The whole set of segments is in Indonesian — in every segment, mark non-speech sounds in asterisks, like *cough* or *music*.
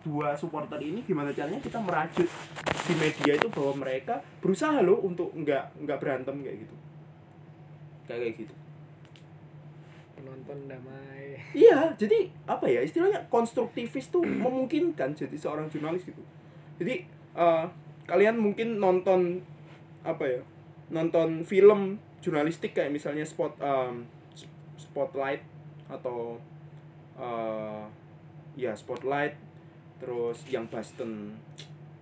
dua supporter ini gimana caranya kita merajut di media itu bahwa mereka berusaha loh untuk nggak nggak berantem kayak gitu. Kayak kayak gitu. Penonton damai. Iya, jadi apa ya istilahnya konstruktivis tuh *clears throat* memungkinkan jadi seorang jurnalis gitu. Jadi eh, kalian mungkin nonton apa ya nonton film jurnalistik kayak misalnya spot em, spotlight atau eh, ya spotlight terus yang Boston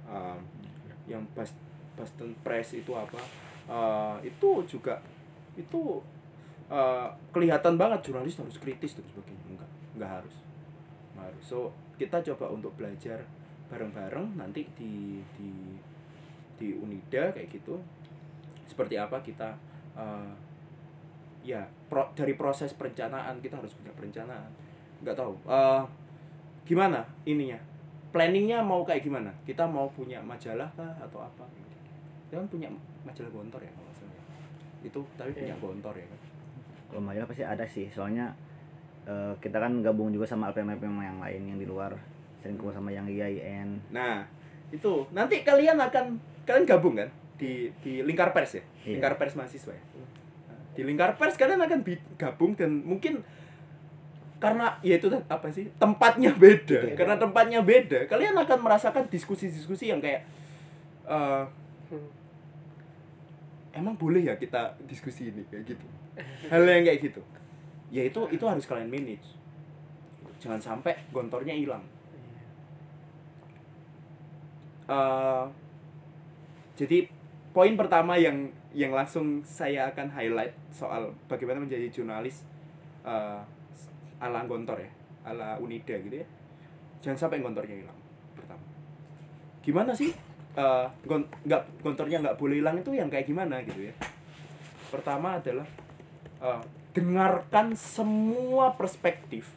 em, yang Bas- Boston Press itu apa Eh, itu juga itu eh, kelihatan banget jurnalis harus kritis dan sebagainya enggak enggak harus. Nggak harus. So kita coba untuk belajar bareng-bareng nanti di di di Unida kayak gitu. Seperti apa kita eh, ya pro- dari proses perencanaan kita harus punya perencanaan. Nggak tahu. Eh, gimana ininya planningnya mau kayak gimana kita mau punya majalah kah atau apa kita kan punya majalah gontor ya kalau salah itu tapi punya Iya. gontor ya kan Kalau majalah pasti ada sih, soalnya eh, kita kan gabung juga sama LPM-LPM yang lain yang di luar, sering kumpul sama yang IAIN. Nah, itu nanti kalian akan kalian gabung kan di di lingkar pers ya, Iya. lingkar pers mahasiswa ya. Nah, di lingkar pers kalian akan gabung dan mungkin karena ya itu apa sih tempatnya beda, Beda. karena tempatnya beda, kalian akan merasakan diskusi-diskusi yang kayak Hmm. emang boleh ya kita diskusi ini kayak gitu, hal yang kayak gitu, ya itu itu harus kalian manage, jangan sampai gontornya hilang. Eh, jadi poin pertama yang yang langsung saya akan highlight soal bagaimana menjadi jurnalis eh, ala gontor ya ala Unida gitu ya. Jangan sampai gontornya hilang pertama. Gimana sih eh, gon nggak gontornya nggak boleh hilang itu yang kayak gimana gitu ya? Pertama adalah eh, dengarkan semua perspektif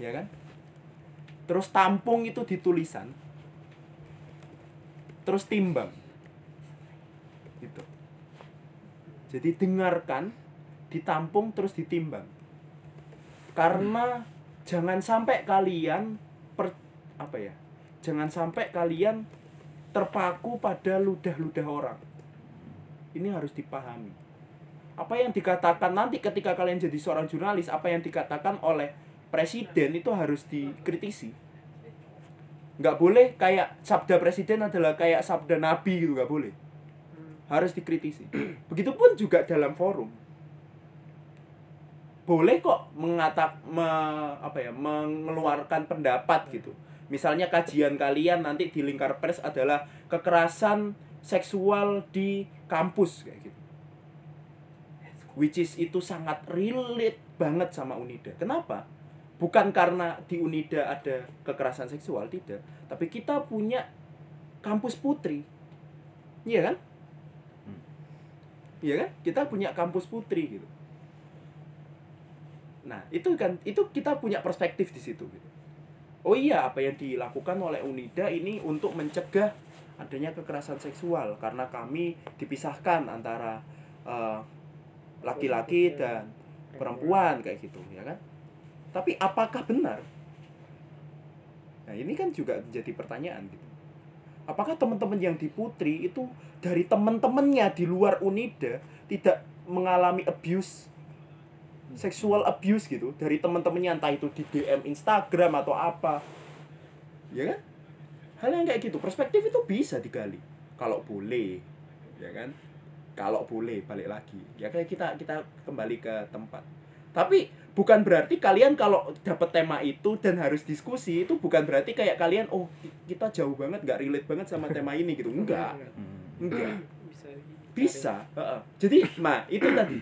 ya kan? Terus tampung itu di tulisan. Terus timbang. Gitu. Jadi dengarkan ditampung terus ditimbang karena jangan sampai kalian per apa ya? Jangan sampai kalian terpaku pada ludah-ludah orang. Ini harus dipahami. Apa yang dikatakan nanti ketika kalian jadi seorang jurnalis apa yang dikatakan oleh presiden itu harus dikritisi. Nggak boleh kayak sabda presiden adalah kayak sabda nabi gitu nggak boleh. Harus dikritisi. *clears throat* Begitupun juga dalam forum boleh kok mengatak me, apa ya mengeluarkan pendapat gitu. Misalnya kajian kalian nanti di lingkar pers adalah kekerasan seksual di kampus kayak gitu. Which is itu sangat relate banget sama Unida. Kenapa? Bukan karena di Unida ada kekerasan seksual tidak. Tapi kita punya kampus putri. Iya kan? Iya kan? Kita punya kampus putri gitu nah itu kan itu kita punya perspektif di situ gitu. oh iya apa yang dilakukan oleh Unida ini untuk mencegah adanya kekerasan seksual karena kami dipisahkan antara eh, laki-laki dan perempuan kayak gitu ya kan? Tapi apakah benar? Nah ini kan juga jadi pertanyaan gitu. Apakah teman-teman yang di Putri itu dari teman-temannya di luar Unida tidak mengalami abuse seksual abuse gitu dari teman-temannya entah itu di DM Instagram atau apa. Ya kan? Hal yang kayak gitu perspektif itu bisa digali. Kalau boleh ya kan? Kalau boleh balik lagi. Ya kayak kita kita kembali ke tempat. Tapi bukan berarti kalian kalau dapat tema itu dan harus diskusi itu bukan berarti kayak kalian oh kita jauh banget nggak relate banget sama tema *laughs* ini gitu. Enggak. Hmm. enggak. Bisa bisa. heeh. jadi nah itu tadi.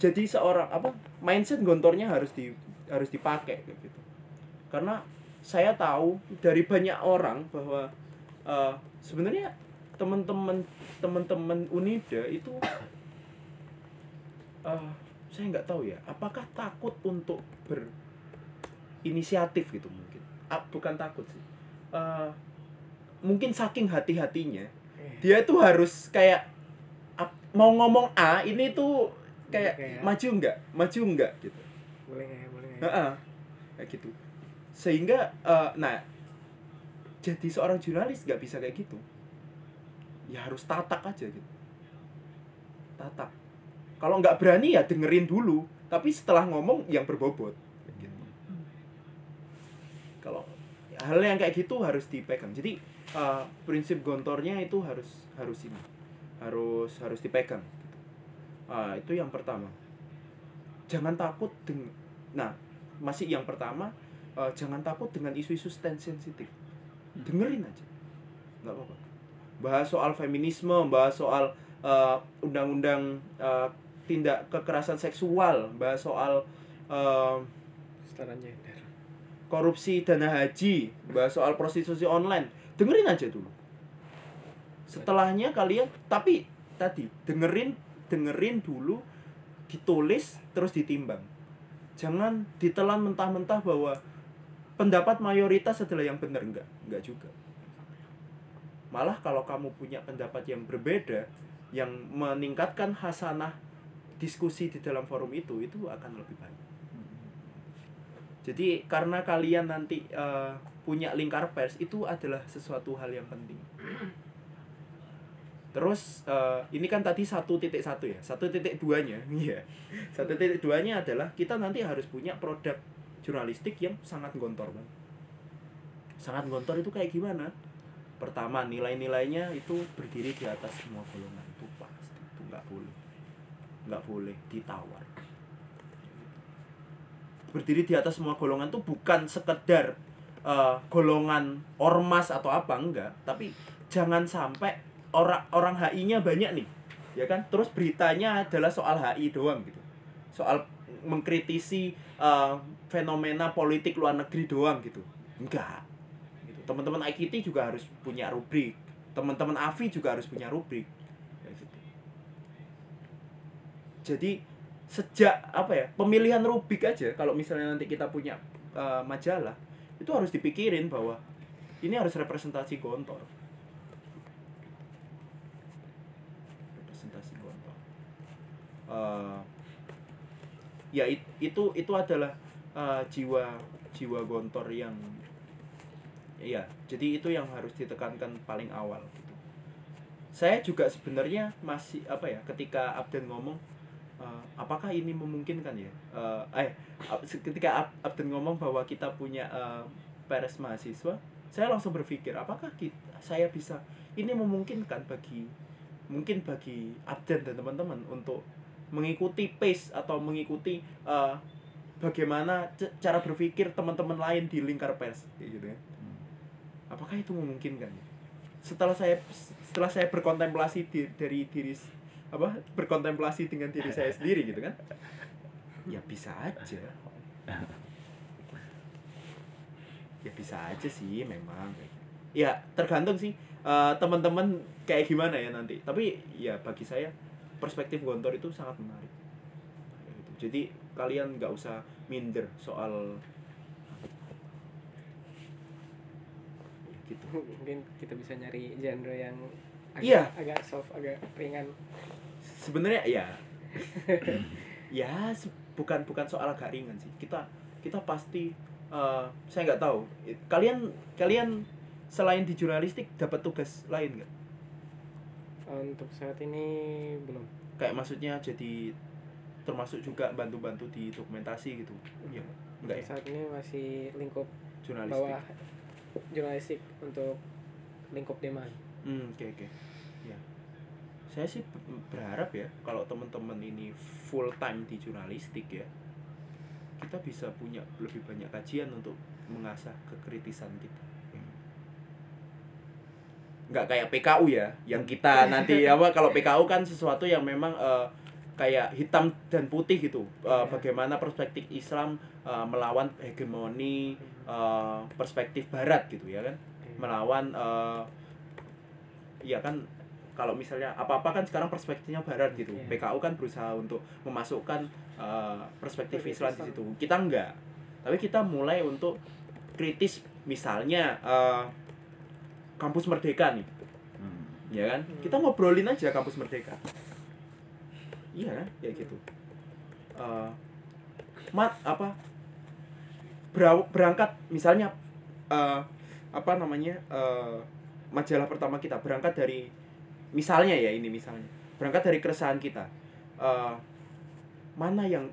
Jadi seorang apa mindset gontornya harus di harus dipakai kayak gitu. Karena saya tahu dari banyak orang bahwa eh, sebenarnya teman-teman teman-teman Unida itu *coughs* eh, saya nggak tahu ya apakah takut untuk berinisiatif gitu mungkin? Ah, bukan takut sih. Eh, mungkin saking hati-hatinya Eh. dia tuh harus kayak mau ngomong A ini tuh kayak Kayak- maju nggak? Maju nggak? Gitu. Boleh nggak ya boleh nggak ya? Heeh. kayak gitu. Sehingga eh, nah jadi seorang jurnalis nggak bisa kayak gitu. Ya harus tatak aja gitu. Tatak kalau nggak berani ya dengerin dulu. Tapi setelah ngomong yang berbobot. Gitu. kalau hal yang kayak gitu harus dipegang. Jadi uh, prinsip gontornya itu harus harus ini. Harus harus dipegang Ah, itu yang pertama. Jangan takut dengan nah masih yang pertama uh, jangan takut dengan isu-isu stand sensitif. Dengerin aja. Nggak apa-apa. Bahas soal feminisme bahas soal uh, undang-undang uh, tindak kekerasan seksual bahas soal uh, gender. korupsi dana haji bahas soal prostitusi online. Dengerin aja dulu. Setelahnya kalian tapi tadi dengerin dengerin dulu ditulis terus ditimbang. Jangan ditelan mentah-mentah bahwa pendapat mayoritas adalah yang benar. Enggak enggak juga. Malah kalau kamu punya pendapat yang berbeda yang meningkatkan hasanah diskusi di dalam forum itu itu akan lebih baik. Jadi karena kalian nanti eh, punya lingkar pers itu adalah sesuatu hal yang penting terus eh, ini kan tadi satu titik satu ya satu titik duanya *laughs* iya. Satu titik duanya adalah kita nanti harus punya produk jurnalistik yang sangat gontor banget sangat gontor itu kayak gimana? Pertama nilai-nilainya itu berdiri di atas semua golongan. Itu pasti itu nggak boleh. Nggak boleh ditawar. Berdiri di atas semua golongan itu bukan sekedar eh, golongan ormas atau apa enggak. Tapi jangan sampai orang orang HI-nya banyak nih ya kan? Terus beritanya adalah soal HI doang gitu. Soal mengkritisi eh, fenomena politik luar negeri doang gitu. Enggak. Gitu. teman-teman IKT juga harus punya rubrik. Teman-teman AFI juga harus punya rubrik. Ya gitu. jadi sejak apa ya pemilihan rubrik aja kalau misalnya nanti kita punya eh, majalah itu harus dipikirin bahwa ini harus representasi gontor representasi gontor Eh, ya it- itu itu adalah eh, jiwa jiwa gontor yang ya jadi itu yang harus ditekankan paling awal gitu. Saya juga sebenarnya masih apa ya ketika Abden ngomong eh, apakah ini memungkinkan ya? Eh eh, ketika Ab- Abden ngomong bahwa kita punya eh, peres mahasiswa saya langsung berpikir apakah kita, saya bisa ini memungkinkan bagi mungkin bagi Abden dan teman-teman untuk mengikuti pace atau mengikuti eh, bagaimana cara berpikir teman-teman lain di lingkar pers kayak gitu ya apakah itu memungkinkan? Setelah saya setelah saya berkontemplasi di, dari diri apa berkontemplasi dengan diri saya sendiri gitu kan? Ya bisa aja. Ya bisa aja sih memang. Ya tergantung sih eh, teman-teman kayak gimana ya nanti? Tapi ya bagi saya perspektif gontor itu sangat menarik. Jadi kalian nggak usah minder soal gitu. *laughs* Mungkin kita bisa nyari genre yang agak, Iya. agak soft agak ringan. Sebenarnya ya. *laughs* Ya se- bukan bukan soal agak ringan sih. Kita kita pasti eh, saya nggak tahu. Kalian kalian selain di jurnalistik dapat tugas lain nggak? Untuk saat ini belum. Kayak maksudnya jadi termasuk juga bantu-bantu di dokumentasi gitu? Ya enggak ya? Saat ini masih lingkup jurnalistik. bawah jurnalistik untuk lingkup demand. Hmm oke oke. Ya saya sih ber- berharap ya kalau teman-teman ini full time di jurnalistik ya kita bisa punya lebih banyak kajian untuk mengasah kekritisan kita nggak kayak PKU ya yang kita nanti *laughs* apa kalau PKU kan sesuatu yang memang eh, kayak hitam dan putih gitu Iya. bagaimana perspektif Islam eh, melawan hegemoni eh, perspektif Barat gitu ya kan melawan eh, ya kan kalau misalnya apa-apa kan sekarang perspektifnya barat gitu. Iya. PKU kan berusaha untuk memasukkan eh, perspektif Islam di situ. Kita enggak. Tapi kita mulai untuk kritis misalnya eh, kampus Merdeka nih, Hmm. ya kan? Hmm. Kita ngobrolin aja kampus Merdeka. Iya kan? Kayak gitu. Eh, mat apa? bera- berangkat misalnya eh, apa namanya eh, majalah pertama kita berangkat dari misalnya ya ini misalnya berangkat dari keresahan kita Eh, mana yang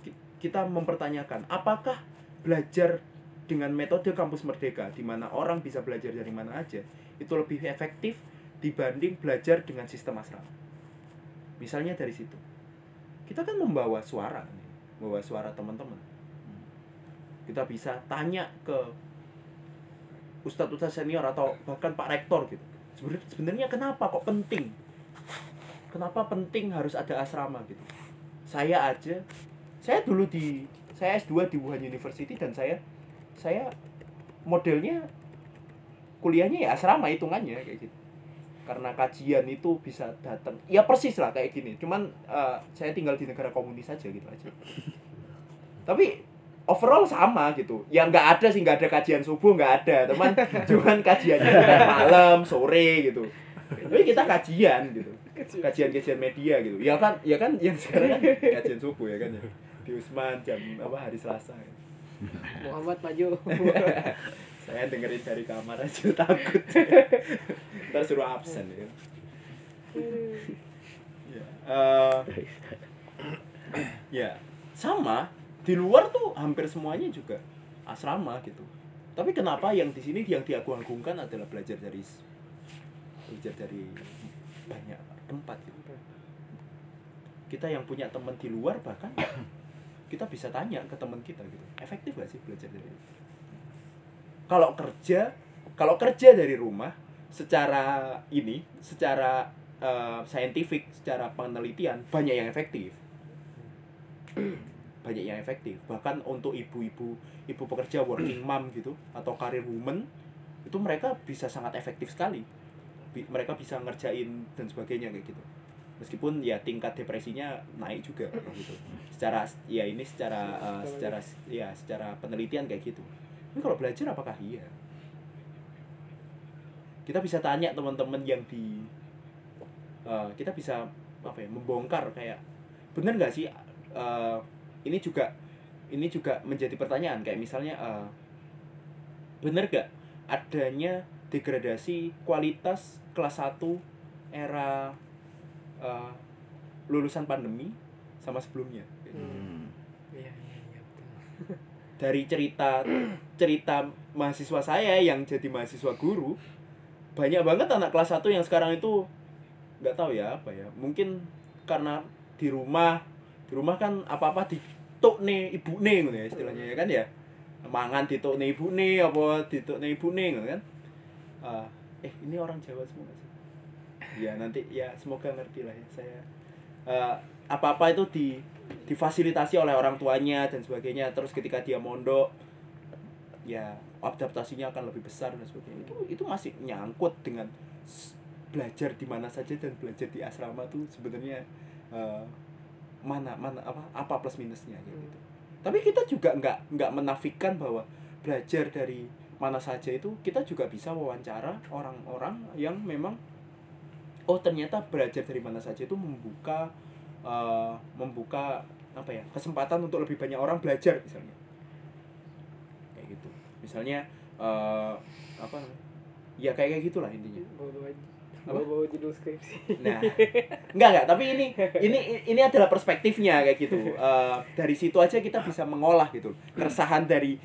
ki- kita mempertanyakan apakah belajar dengan metode kampus merdeka di mana orang bisa belajar dari mana aja itu lebih efektif dibanding belajar dengan sistem asrama. Misalnya dari situ. Kita kan membawa suara membawa suara teman-teman. Kita bisa tanya ke ustadz-ustadz senior atau bahkan pak rektor gitu. Sebenarnya sebenarnya kenapa kok penting? Kenapa penting harus ada asrama gitu? Saya aja saya dulu di saya S2 di Wuhan University dan saya saya modelnya kuliahnya ya asrama hitungannya kayak gitu. Karena kajian itu bisa datang. Ya persis lah kayak gini. Cuman eh, saya tinggal di negara komunis saja gitu aja. *laughs* Tapi overall sama gitu. Ya nggak ada sih nggak ada kajian subuh nggak ada. Teman *laughs* cuman kajiannya malam sore gitu. Tapi kita kajian gitu. Kajian-kajian media gitu. Ya kan ya kan yang sekarang kan kajian subuh ya kan ya. Di Usman jam apa hari Selasa. ya. *laughs* Muhammad maju. *laughs* Saya dengerin dari kamar aja *laughs* takut. Ntar suruh absen ya. Ya eh, *clears throat* ya. Sama di luar tuh hampir semuanya juga asrama gitu. Tapi kenapa yang di sini yang diagung-agungkan adalah belajar dari belajar dari banyak tempat gitu. Kita yang punya teman di luar bahkan *coughs* kita bisa tanya ke teman kita gitu. Efektif gak sih belajar dari kalau kerja kalau kerja dari rumah secara ini secara eh, scientific secara penelitian banyak yang efektif. Banyak yang efektif. Bahkan untuk ibu-ibu ibu pekerja working mom gitu atau karir woman itu mereka bisa sangat efektif sekali. Bi- mereka bisa ngerjain dan sebagainya kayak gitu meskipun ya tingkat depresinya naik juga gitu. Secara ya ini secara eh, secara ya secara penelitian kayak gitu. Tapi kalau belajar apakah iya? Kita bisa tanya teman-teman yang di eh, kita bisa apa ya membongkar kayak bener nggak sih eh, ini juga ini juga menjadi pertanyaan. Kayak misalnya eh, bener gak adanya degradasi kualitas kelas 1 era eh, lulusan pandemi sama sebelumnya. Hmm. iya iya iya betul. *laughs* Dari cerita cerita mahasiswa saya yang jadi mahasiswa guru banyak banget anak kelas 1 yang sekarang itu nggak tahu ya apa ya. Mungkin karena di rumah di rumah kan apa apa dituk nih ibu nih gitu ya istilahnya ya kan ya? Mangan dituk nih ibu nih apa dituk nih ibu nih gitu kan? Ah, eh ini orang Jawa semua sih ya nanti ya semoga ngerti lah ya saya apa apa itu di difasilitasi oleh orang tuanya dan sebagainya. Terus ketika dia mondok ya adaptasinya akan lebih besar dan sebagainya. Itu itu masih nyangkut dengan belajar di mana saja dan belajar di asrama tuh sebenarnya eh, mana mana apa apa plus minusnya kayak gitu. Tapi kita juga nggak nggak menafikan bahwa belajar dari mana saja itu kita juga bisa wawancara orang-orang yang memang oh ternyata belajar dari mana saja itu membuka eh, membuka apa ya kesempatan untuk lebih banyak orang belajar misalnya kayak gitu misalnya eh, apa ya kayak kayak gitulah intinya Apa? bawa-bawa judul skripsi Nah, enggak enggak, tapi ini ini ini adalah perspektifnya kayak gitu. Eh, dari situ aja kita bisa mengolah gitu. Keresahan dari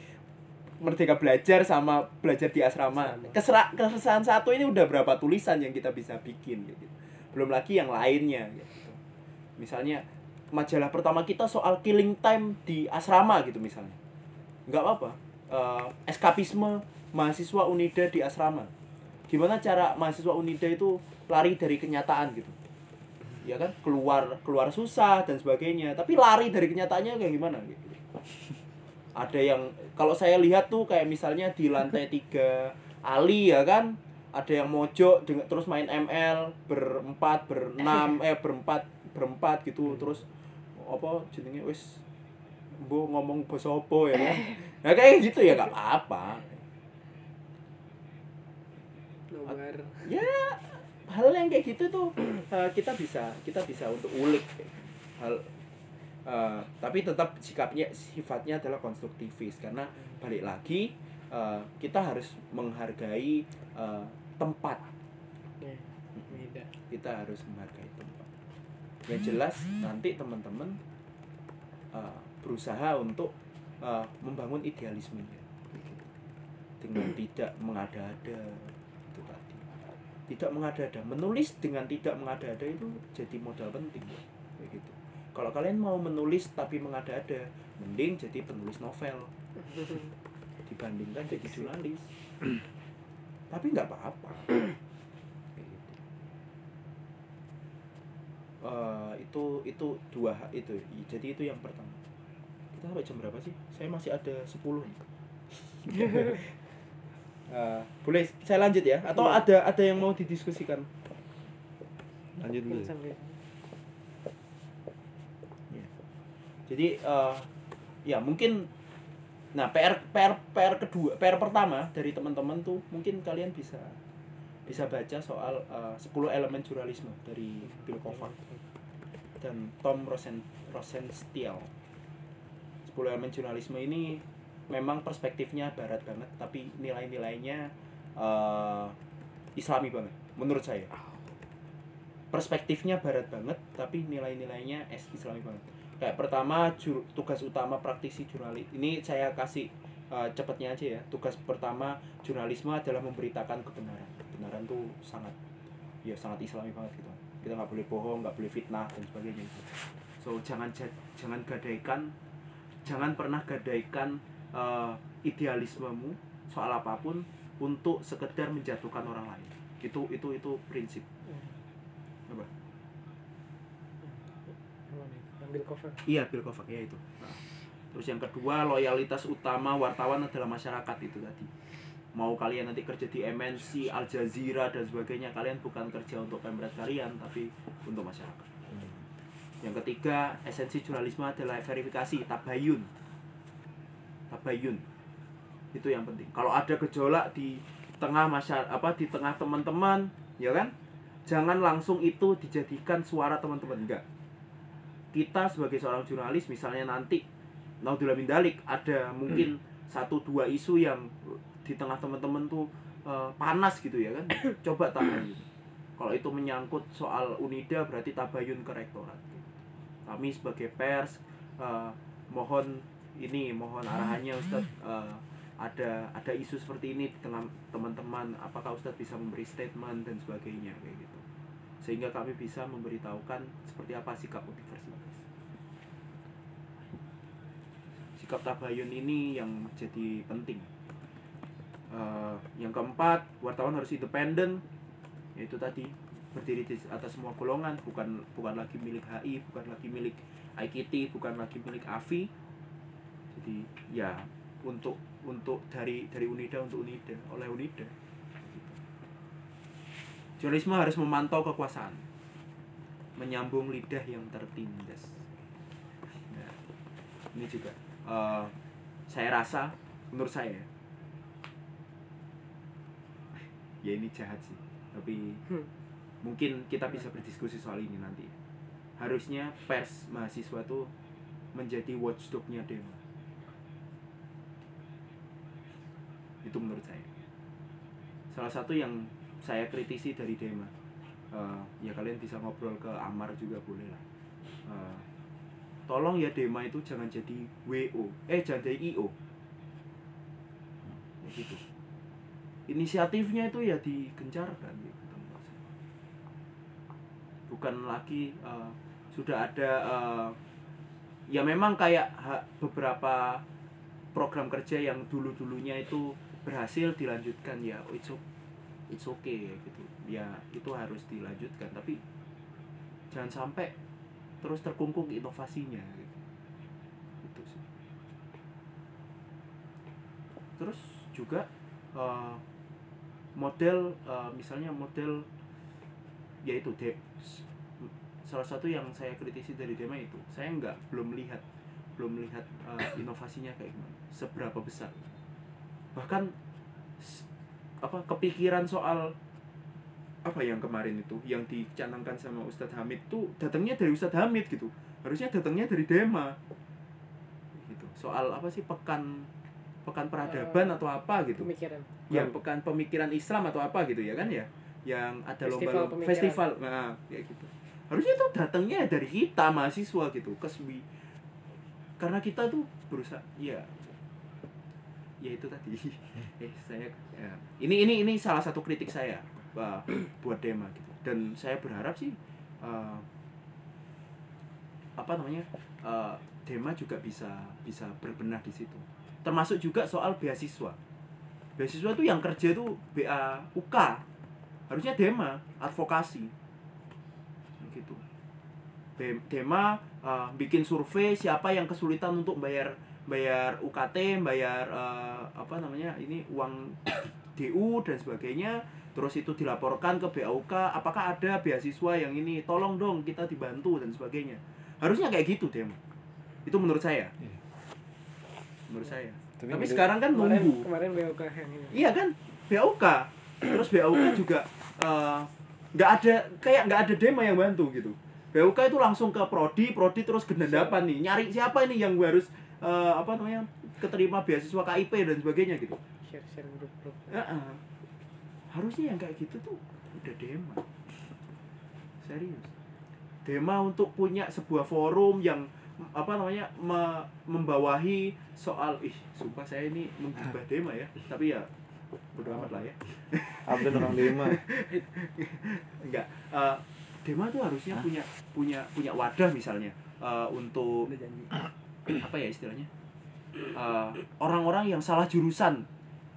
Merdeka Belajar sama belajar di asrama. Kesera, keresahan satu ini udah berapa tulisan yang kita bisa bikin gitu. Belum lagi yang lainnya gitu. Misalnya majalah pertama kita soal killing time di asrama gitu misalnya. Enggak apa-apa. Eh, eskapisme mahasiswa Unida di asrama gimana cara mahasiswa Unida itu lari dari kenyataan gitu ya kan keluar keluar susah dan sebagainya tapi lari dari kenyataannya kayak gimana gitu ada yang kalau saya lihat tuh kayak misalnya di lantai tiga Ali ya kan? Ada yang mojok dengan terus main ML berempat berenam *laughs* eh berempat berempat gitu. Terus apa jenenge wis bu ngomong bahasa apa ya kan? Nah kayak gitu ya gak apa-apa. Ya hal yang kayak gitu tuh eh, kita bisa kita bisa untuk ulik. Hal eh, tapi tetap sikapnya sifatnya adalah konstruktivis. Karena balik lagi eh, kita harus menghargai eh, tempat. Ya, beda. kita harus menghargai tempat. Yang jelas nanti teman-teman eh, berusaha untuk eh, membangun idealismenya dengan tidak mengada-ada itu tadi. Tidak mengada-ada. Menulis dengan tidak mengada-ada itu jadi modal penting kalau kalian mau menulis tapi mengada-ada mending jadi penulis novel. *laughs* Dibandingkan jadi jurnalis. *clears throat* Tapi nggak apa-apa. *clears throat* Eh, itu itu dua itu. Jadi itu yang pertama. Kita sampai jam berapa sih? Saya masih ada 10 nih. *laughs* Eh, boleh saya lanjut ya? Atau ada ada yang mau didiskusikan? Lanjut dulu Mungkin sampai jadi eh, ya mungkin nah PR PR PR kedua PR pertama dari teman-teman tuh mungkin kalian bisa bisa baca soal eh, 10 elemen jurnalisme dari Bill Kovac dan Tom Rosen Rosenstiel. 10 elemen jurnalisme ini memang perspektifnya barat banget tapi nilai-nilainya eh, islami banget menurut saya. Perspektifnya barat banget tapi nilai-nilainya es islami banget kayak pertama jur- tugas utama praktisi jurnalis ini saya kasih eh, cepatnya aja ya. Tugas pertama jurnalisme adalah memberitakan kebenaran. Kebenaran tuh sangat ya sangat islami banget gitu. Kita nggak boleh bohong nggak boleh fitnah dan sebagainya gitu. so jangan ja- jangan gadaikan jangan pernah gadaikan eh, idealismemu soal apa pun untuk sekedar menjatuhkan orang lain. Itu itu itu prinsip. Apa Cover. Iya, Bill Kovac ya itu. Nah, terus yang kedua, loyalitas utama wartawan adalah masyarakat itu tadi. Mau kalian nanti kerja di MNC, Al Jazeera dan sebagainya, kalian bukan kerja untuk pemret kalian, tapi untuk masyarakat. Yang ketiga, esensi jurnalisme adalah verifikasi, tabayun. Tabayun. Itu yang penting. Kalau ada gejolak di tengah masyarakat apa di tengah teman-teman, ya kan? Jangan langsung itu dijadikan suara teman-teman enggak kita sebagai seorang jurnalis misalnya nanti naudzubillah min dalik ada mungkin satu dua isu yang di tengah teman-teman tuh eh, panas gitu ya kan? *coughs* Coba tabayun kalau itu menyangkut soal unida berarti tabayun ke rektorat. Kami sebagai pers eh, mohon ini mohon arahannya Ustadz. Eh, ada ada isu seperti ini di tengah teman-teman apakah Ustadz bisa memberi statement dan sebagainya kayak gitu sehingga kami bisa memberitahukan seperti apa sikap universitas. Sikap tabayun ini yang jadi penting. Eh, yang keempat, wartawan harus independen, yaitu tadi berdiri di atas semua golongan, bukan bukan lagi milik HI, bukan lagi milik IKT, bukan lagi milik AFI. Jadi ya untuk untuk dari dari Unida untuk Unida oleh Unida Jurnalisme harus memantau kekuasaan, menyambung lidah yang tertindas. Nah, ini juga eh, saya rasa, menurut saya, ya ini jahat sih, tapi Hmm. mungkin kita bisa berdiskusi soal ini nanti. Harusnya pers mahasiswa tuh menjadi watchdognya demo. Itu menurut saya. Salah satu yang saya kritisi dari Dema Eh, ya kalian bisa ngobrol ke Amar juga boleh lah. Eh, tolong ya Dema itu jangan jadi WO eh jangan jadi IO Ya gitu. Inisiatifnya itu ya digencarkan gitu menurut saya. bukan lagi eh, sudah ada eh, ya memang kayak beberapa program kerja yang dulu dulunya itu berhasil dilanjutkan ya it's, o- it's okay gitu ya itu harus dilanjutkan tapi jangan sampai terus terkungkung inovasinya gitu. Itu sih. terus juga eh, model eh, misalnya model yaitu de salah satu yang saya kritisi dari Dema itu saya nggak belum melihat belum melihat eh, inovasinya kayak gimana seberapa besar bahkan apa kepikiran soal apa yang kemarin itu yang dicanangkan sama Ustadz Hamid tuh datangnya dari Ustadz Hamid gitu. Harusnya datangnya dari Dema. Gitu. Soal apa sih pekan pekan peradaban Eh, atau apa gitu. pemikiran. Yang pekan pemikiran Islam atau apa gitu ya kan ya. Yang ada Festival lomba pemikiran. festival nah kayak gitu. Harusnya itu datangnya dari kita mahasiswa gitu kesbi karena kita tuh berusaha ya ya itu tadi. *laughs* Eh saya ya. ini ini ini salah satu kritik saya uh, buat Dema gitu. Dan saya berharap sih uh, apa namanya uh, Dema juga bisa bisa berbenah di situ. Termasuk juga soal beasiswa. Beasiswa tuh yang kerja tuh BA UK harusnya Dema advokasi. Gitu. Dem- Dema uh, bikin survei siapa yang kesulitan untuk bayar bayar UKT bayar uh, apa namanya ini uang DU dan sebagainya. Terus itu dilaporkan ke BAUK apakah ada beasiswa yang ini tolong dong kita dibantu dan sebagainya. Harusnya kayak gitu Dema itu menurut saya. Iya. menurut saya. Tapi tapi, sekarang kan kemarin nunggu. kemarin BOK yang ini. Iya kan, BAUK. Terus BAUK juga eh, nggak ada kayak nggak ada dema yang bantu gitu. BAUK itu langsung ke prodi, prodi terus gendapan nih, nyari siapa ini yang harus eh, apa namanya keterima beasiswa KIP dan sebagainya gitu. share share grup grup Heeh. Harusnya yang kayak gitu tuh udah dema. Serius. Dema untuk punya sebuah forum yang apa namanya me- membawahi soal ih sumpah saya ini menggibah dema ya tapi ya bodo amat lah ya Abdul orang Dema *laughs* enggak eh, dema tuh harusnya punya punya punya wadah misalnya eh, untuk apa ya istilahnya? Eh, orang-orang yang salah jurusan.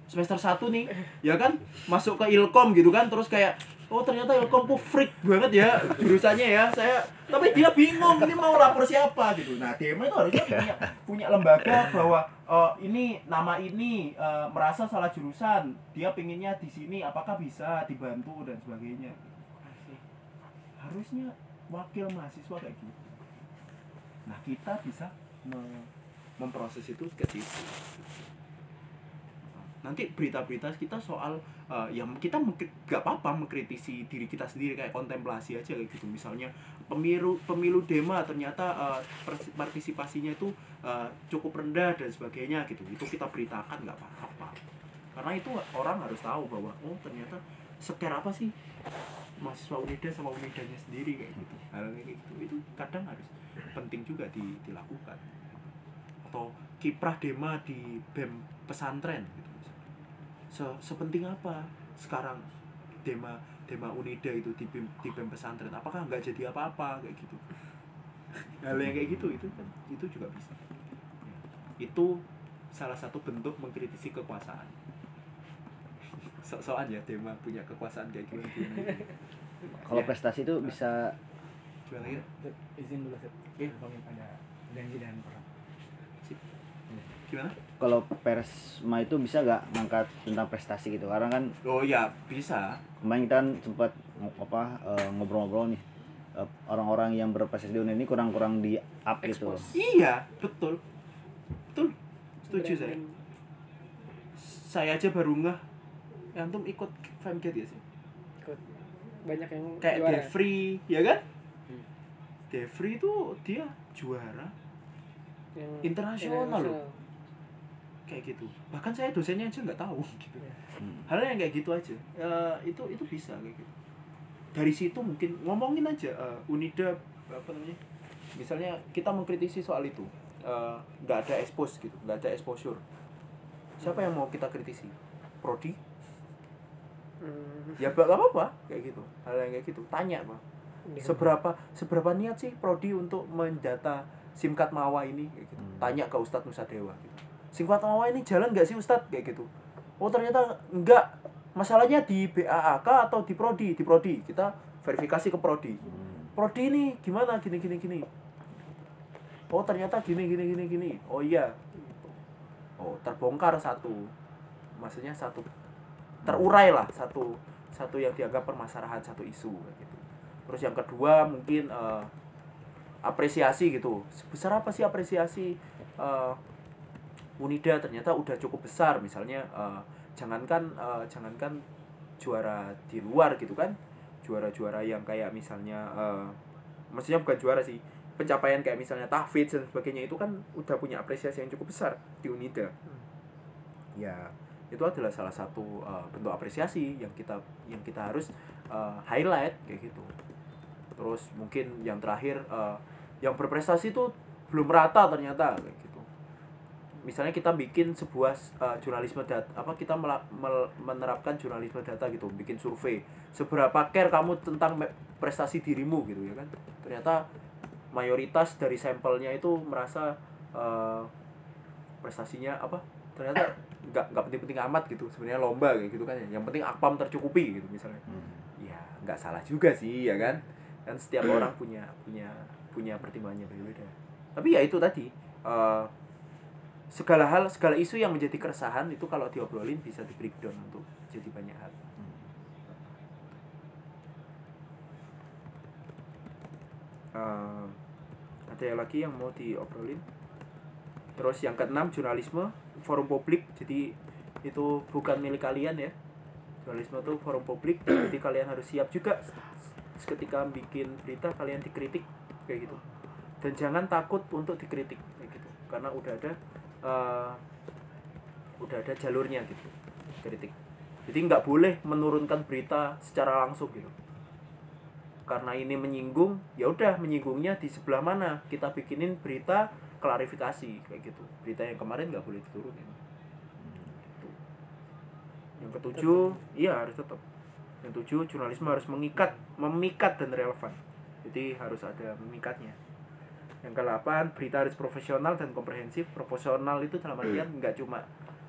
Semester 1 nih ya kan? Masuk ke ilkom gitu kan terus kayak oh ternyata ilkom tuh freak banget ya jurusannya ya saya tapi dia bingung ini mau lapor siapa? gitu. Nah dema itu harusnya punya punya lembaga bahwa eh, ini nama ini eh, merasa salah jurusan dia pinginnya di sini apakah bisa dibantu? dan sebagainya. Harusnya wakil mahasiswa kayak gitu. Nah kita bisa memproses itu ke situ nanti berita-berita kita soal eh, yang kita nggak apa-apa mengkritisi diri kita sendiri kayak kontemplasi aja kayak gitu. Misalnya pemilu pemilu dema ternyata pers- partisipasinya itu eh, cukup rendah dan sebagainya gitu. Itu kita beritakan nggak apa-apa. Karena itu orang harus tahu bahwa oh ternyata seker apa sih mahasiswa Unida sama Unidanya sendiri kayak gitu. Hal kayak gitu. Itu kadang harus penting juga di- dilakukan atau kiprah dema di bem pesantren gitu. Se sepenting apa sekarang dema dema Unida itu di bem, di bem pesantren apakah nggak jadi apa-apa kayak gitu *laughs* hal yang kayak gitu itu kan itu juga bisa itu salah satu bentuk mengkritisi kekuasaan *laughs* so-soan ya dema punya kekuasaan kayak gimana *laughs* gimana Kalau Ya. prestasi itu bisa ya izin dulu Seth. Iya. Kami ada janji dan. Gimana? Kalau persma itu bisa gak ngangkat tentang prestasi gitu? Karena kan oh ya bisa. kemarin kita kan sempat apa eh, ngobrol-ngobrol nih eh, orang-orang yang berprestasi di UNED ini kurang-kurang di up gitu. Expose. iya betul. Betul. Setuju saya. Saya aja baru ngeh. Ya, antum ikut Femgate ya sih? Ikut. banyak yang kayak juara. Devri ya kan? Hmm. Devri itu dia juara. Yang internasional. loh. Kayak gitu. Bahkan saya dosennya aja nggak tahu *laughs* gitu. Iya. Hmm. hal yang kayak gitu aja. Eh, itu itu bisa kayak gitu. Dari situ mungkin ngomongin aja eh, Unida apa namanya misalnya kita mengkritisi soal itu Eh, nggak ada expose gitu nggak ada exposure. Siapa yang mau kita kritisi? Prodi? Hmm, ya nggak apa-apa kayak gitu. Hal yang kayak gitu. Tanya mah di- seberapa seberapa niat sih prodi untuk mendata sim card mawa ini kayak gitu. Hmm. tanya ke Ustadz Nusa Dewa gitu sim card mawa ini jalan nggak sih Ustadz? Kayak gitu. Oh ternyata enggak masalahnya di BAAK atau di prodi? Di prodi. Kita verifikasi ke prodi. Hmm. prodi ini gimana? Gini gini gini. Oh ternyata gini gini gini gini. Oh iya. Oh terbongkar satu. Maksudnya satu terurai lah. Satu satu yang dianggap permasalahan satu isu kayak gitu. Terus yang kedua mungkin eh, apresiasi gitu. Sebesar apa sih apresiasi eh, Unida ternyata udah cukup besar misalnya eh, jangankan eh, jangankan juara di luar gitu kan juara-juara yang kayak misalnya eh, maksudnya bukan juara sih pencapaian kayak misalnya tahfidz dan sebagainya itu kan udah punya apresiasi yang cukup besar di Unida. Ya itu adalah salah satu uh, bentuk apresiasi yang kita yang kita harus uh, highlight kayak gitu. Terus mungkin yang terakhir uh, yang berprestasi itu belum rata ternyata kayak gitu misalnya kita bikin sebuah uh, jurnalisme data apa kita mel- menerapkan jurnalisme data gitu bikin survei. Seberapa care kamu tentang prestasi dirimu gitu ya kan? Ternyata mayoritas dari sampelnya itu merasa uh, prestasinya apa? Ternyata nggak nggak penting-penting amat gitu sebenarnya lomba gitu kan ya. yang penting akpam tercukupi gitu misalnya. Hmm. ya nggak salah juga sih ya kan? Kan setiap orang punya punya punya pertimbangannya berbeda. Tapi ya itu tadi eh, segala hal segala isu yang menjadi keresahan itu kalau diobrolin bisa di breakdown untuk jadi banyak hal. Eh, ada yang lagi yang mau diobrolin? Terus yang keenam jurnalisme forum publik. Jadi itu bukan milik kalian ya. Jurnalisme itu forum publik jadi kalian harus siap juga ketika bikin berita kalian dikritik kayak gitu. Dan jangan takut untuk dikritik kayak gitu. Karena udah ada eh, udah ada jalurnya gitu kritik jadi nggak boleh menurunkan berita secara langsung gitu. Karena ini menyinggung ya udah menyinggungnya di sebelah mana? Kita bikinin berita klarifikasi kayak gitu. Berita yang kemarin nggak boleh diturunin. Gitu. yang ketujuh iya harus tetap yang tujuh jurnalisme harus mengikat memikat dan relevan. Jadi harus ada memikatnya yang ke-8 berita harus profesional dan komprehensif proporsional itu dalam artian nggak cuma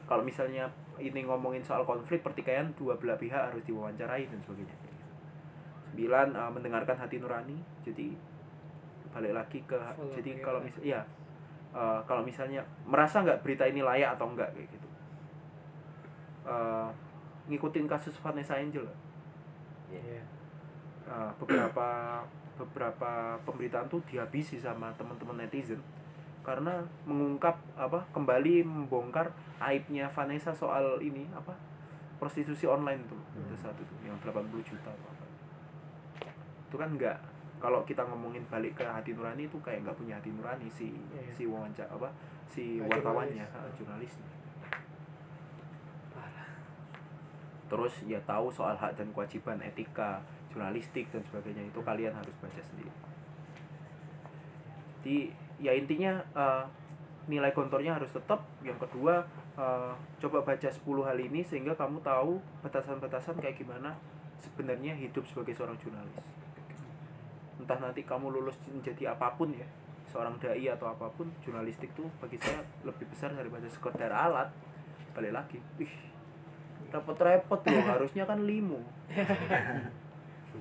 kalau misalnya ini ngomongin soal konflik pertikaian dua belah pihak harus diwawancarai dan sebagainya sembilan eh, mendengarkan hati nurani jadi balik lagi ke Follow jadi kalau ya. misal ya eh, kalau misalnya merasa nggak berita ini layak atau enggak kayak gitu Eh, ngikutin kasus Vanessa Angel lah. Iya. Eh, beberapa beberapa pemberitaan tuh dihabisi sama teman-teman netizen karena mengungkap apa kembali membongkar aibnya Vanessa soal ini apa prostitusi online tuh pada saat itu yang 80 juta atau apa itu kan enggak kalau kita ngomongin balik ke hati nurani itu kayak nggak punya hati nurani si Iya. si wawancara apa si Ah, wartawannya jurnalis. jurnalisnya Parah. terus ya tahu soal hak dan kewajiban etika jurnalistik dan sebagainya itu kalian harus baca sendiri. Jadi ya intinya eh, nilai kontornya harus tetap. Yang kedua eh, coba baca 10 hal ini sehingga kamu tahu batasan-batasan kayak gimana sebenarnya hidup sebagai seorang jurnalis. Entah nanti kamu lulus menjadi apa pun ya seorang dai atau apa pun jurnalistik tuh bagi saya lebih besar daripada sekedar alat. Balik lagi ih repot-repot loh *laughs* harusnya kan limo *laughs*